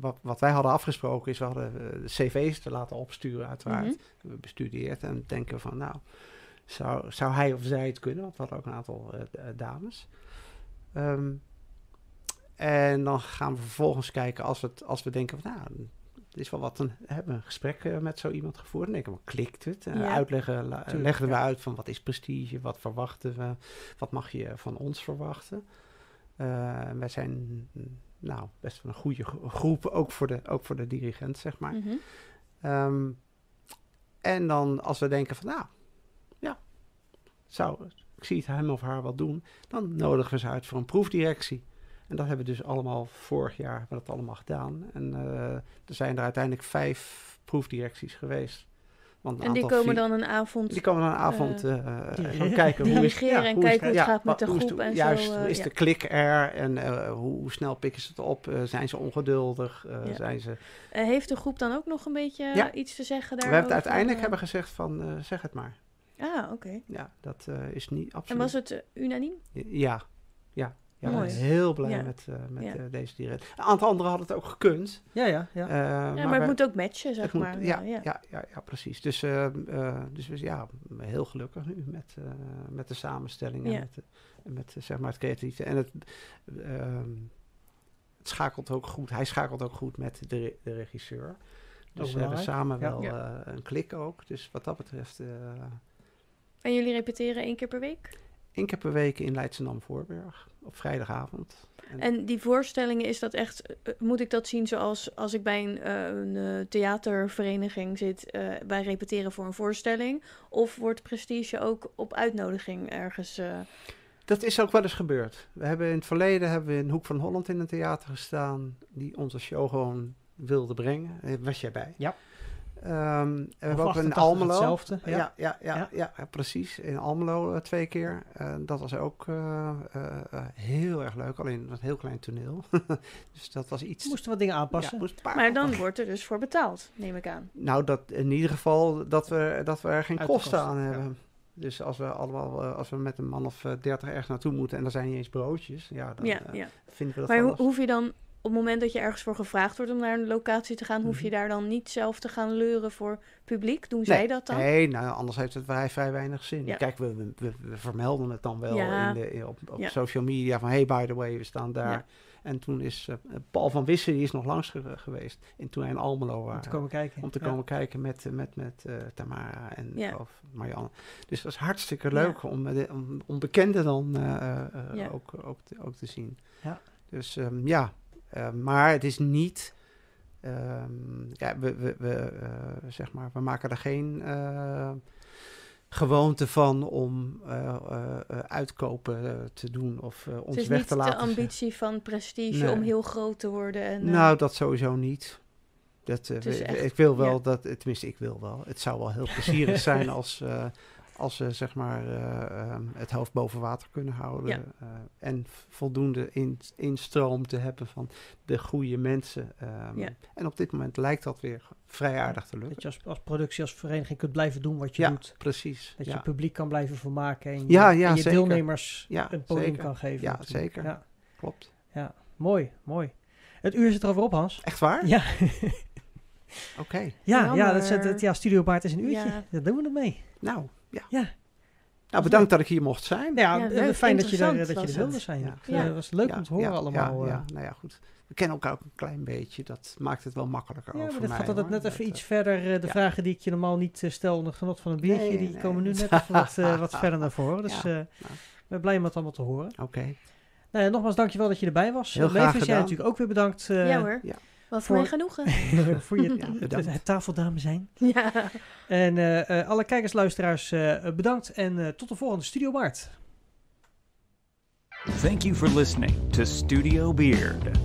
wat, wat wij hadden afgesproken is, we hadden de cv's te laten opsturen uiteraard. Mhm. We bestudeerd en denken van, nou, zou, zou hij of zij het kunnen? Want we hadden ook een aantal dames. Ehm, en dan gaan we vervolgens kijken als we, het, als we denken van, nou, het is wel wat, dan hebben we een gesprek eh, met zo iemand gevoerd. Dan denken we, klikt het? En Ja. uitleggen, Tuurlijk, legden we ja. uit van, wat is prestige? Wat verwachten we? Wat mag je van ons verwachten? Eh, wij zijn nou, best wel een goede gro- groep, ook voor de, ook voor de dirigent, zeg maar. Mhm. Ehm, en dan als we denken van, nou, ja, zou, ik zie het hem of haar wel doen, dan nodigen we ze uit voor een proefdirectie. En dat hebben we dus allemaal vorig jaar hebben we dat allemaal gedaan. En eh, er zijn er uiteindelijk vijf proefdirecties geweest. Want En die komen dan een avond die komen dan een avond eh, dirigeren. gaan kijken hoe is, dirigeren en hoe kijken hoe het gaat met de groep en juist, zo. hoe is ja. de klik er en hoe, hoe snel pikken ze het op? Zijn ze ongeduldig? Ja. zijn ze... Heeft de groep dan ook nog een beetje Ja. iets te zeggen We daar? hebben uiteindelijk hebben gezegd van, zeg het maar. Ah, oké. Ja, dat is niet En absoluut. was het unaniem? Ja, ja. Ja, Mooi. ik ben heel blij Ja. met, eh, met Ja. eh, deze direct. Een aantal anderen hadden het ook gekund. Ja, ja, ja. eh, Ja, maar, wij- het moet ook matchen, zeg moet- maar. ja, ja. ja. Ja, precies. Dus, dus we ja, heel gelukkig nu met, met de samenstelling en met, zeg maar het creatieve. En het, ehm, het schakelt ook goed. Hij schakelt ook goed met de, re- de regisseur. Dus we hebben samen wel een klik ook. Dus wat dat betreft, En jullie repeteren één keer per week? Één keer per week in Leidschendam-Voorburg op vrijdagavond. En- En die voorstellingen, is dat echt, eh, moet ik dat zien zoals als ik bij een, eh, een eh, theatervereniging zit, eh, wij repeteren voor een voorstelling? Of wordt Prestige ook op uitnodiging ergens? eh, Dat is ook wel eens gebeurd. We hebben in het verleden hebben we in Hoek van Holland in een theater gestaan die onze show gewoon wilde brengen. Was jij bij? Ja. Ehm, we Of hebben ook in 88 Almelo. hetzelfde, ja. Ja, ja, ja, ja. Ja. ja, precies. In Almelo eh, twee keer. Eh, dat was ook eh, heel erg leuk. Alleen een heel klein toneel. dus dat was iets. Moesten wat dingen aanpassen. Ja, maar dan aanpassen. wordt er dus voor betaald, neem ik aan. Nou, dat in ieder geval dat we, dat we er geen kosten kosten, aan ja. hebben. Dus als we allemaal, als we met een man of dertig ergens naartoe moeten en er zijn niet eens broodjes, ja, dan ja, ja. vinden we dat Maar wel ho- lastig. hoef je dan, op het moment dat je ergens voor gevraagd wordt om naar een locatie te gaan, hoef je Mhm. daar dan niet zelf te gaan leuren voor publiek? Doen zij dat dan? Nee, nou, anders heeft het vrij, vrij weinig zin. Ja. Kijk, we, we, vermelden het dan wel Ja. in de, op, op Ja. social media van hey, by the way, we staan daar. Ja. En toen is eh, Paul van Wissen, die is nog langs ge- geweest. En toen hij in Almelo Om waren. te komen kijken. om te Ja. komen kijken met, eh, met, met eh, Tamara en Ja. of Marianne. Dus dat was hartstikke Ja. leuk om, eh, de- om onbekenden dan eh, eh, eh, Ja. ook, ook, te, ook te zien. Ja. Dus ehm, ja, Eh, maar het is niet... ehm, ja, we, we, we, eh, zeg maar, we maken er geen eh, gewoonte van om eh, uitkopen te doen of ons Het is weg niet te de laten. ambitie van prestige Nee. om heel groot te worden. En, Nou, dat sowieso niet. Dat, we- echt- ik wil wel ja. dat, tenminste, ik wil wel. Het zou wel heel plezierig zijn als, als ze zeg maar eh, ehm, het hoofd boven water kunnen houden. Ja. eh, en voldoende in, instroom te hebben van de goede mensen. ehm, Ja. En op dit moment lijkt dat weer vrij aardig te lukken. Dat je als, als productie, als vereniging kunt blijven doen wat je Ja, doet. precies. Dat je ja. het publiek kan blijven vermaken en je, Ja, ja, en je zeker. deelnemers Ja, een podium zeker. kan geven. Ja, natuurlijk. zeker. Ja, Klopt. ja, mooi, mooi. Het uur zit er alweer op, Hans. Echt waar? Ja, Oké. ja, ja, dat is, het- Jammer. het- ja, Studio Baard is een uurtje. Ja. Daar doen we het mee. Nou, ja. Ja. Nou, bedankt dat ik hier mocht zijn. Ja, Ja, eh, leuk, fijn dat je er, dat je er wilde het. zijn. Ja. Ja. Ja. was leuk Ja, om te horen ja, allemaal. Ja, eh. ja, nou ja, goed. We kennen elkaar ook een klein beetje. Dat maakt het wel makkelijker Ja, over maar dat mij, gaat altijd hoor. net even iets eh, verder. eh, de ja. vragen die ik je normaal niet eh, stel onder genot van een biertje, Nee, die nee. komen nu net even wat, eh, wat verder naar voren. Dus Ja, eh, ik ben blij om het allemaal te horen. Oké. Nou ja, nogmaals, dankjewel dat je erbij was. Heel Uh, graag Mavis, jij natuurlijk ook weer bedankt eh, ja hoor. ja. Wat Voor- mijn genoegen. voor je Ja, het, tafeldame zijn. ja. En eh, eh, alle kijkers, luisteraars, eh, bedankt. En eh, tot de volgende Studio Baard. Thank you for listening to Studio Beard.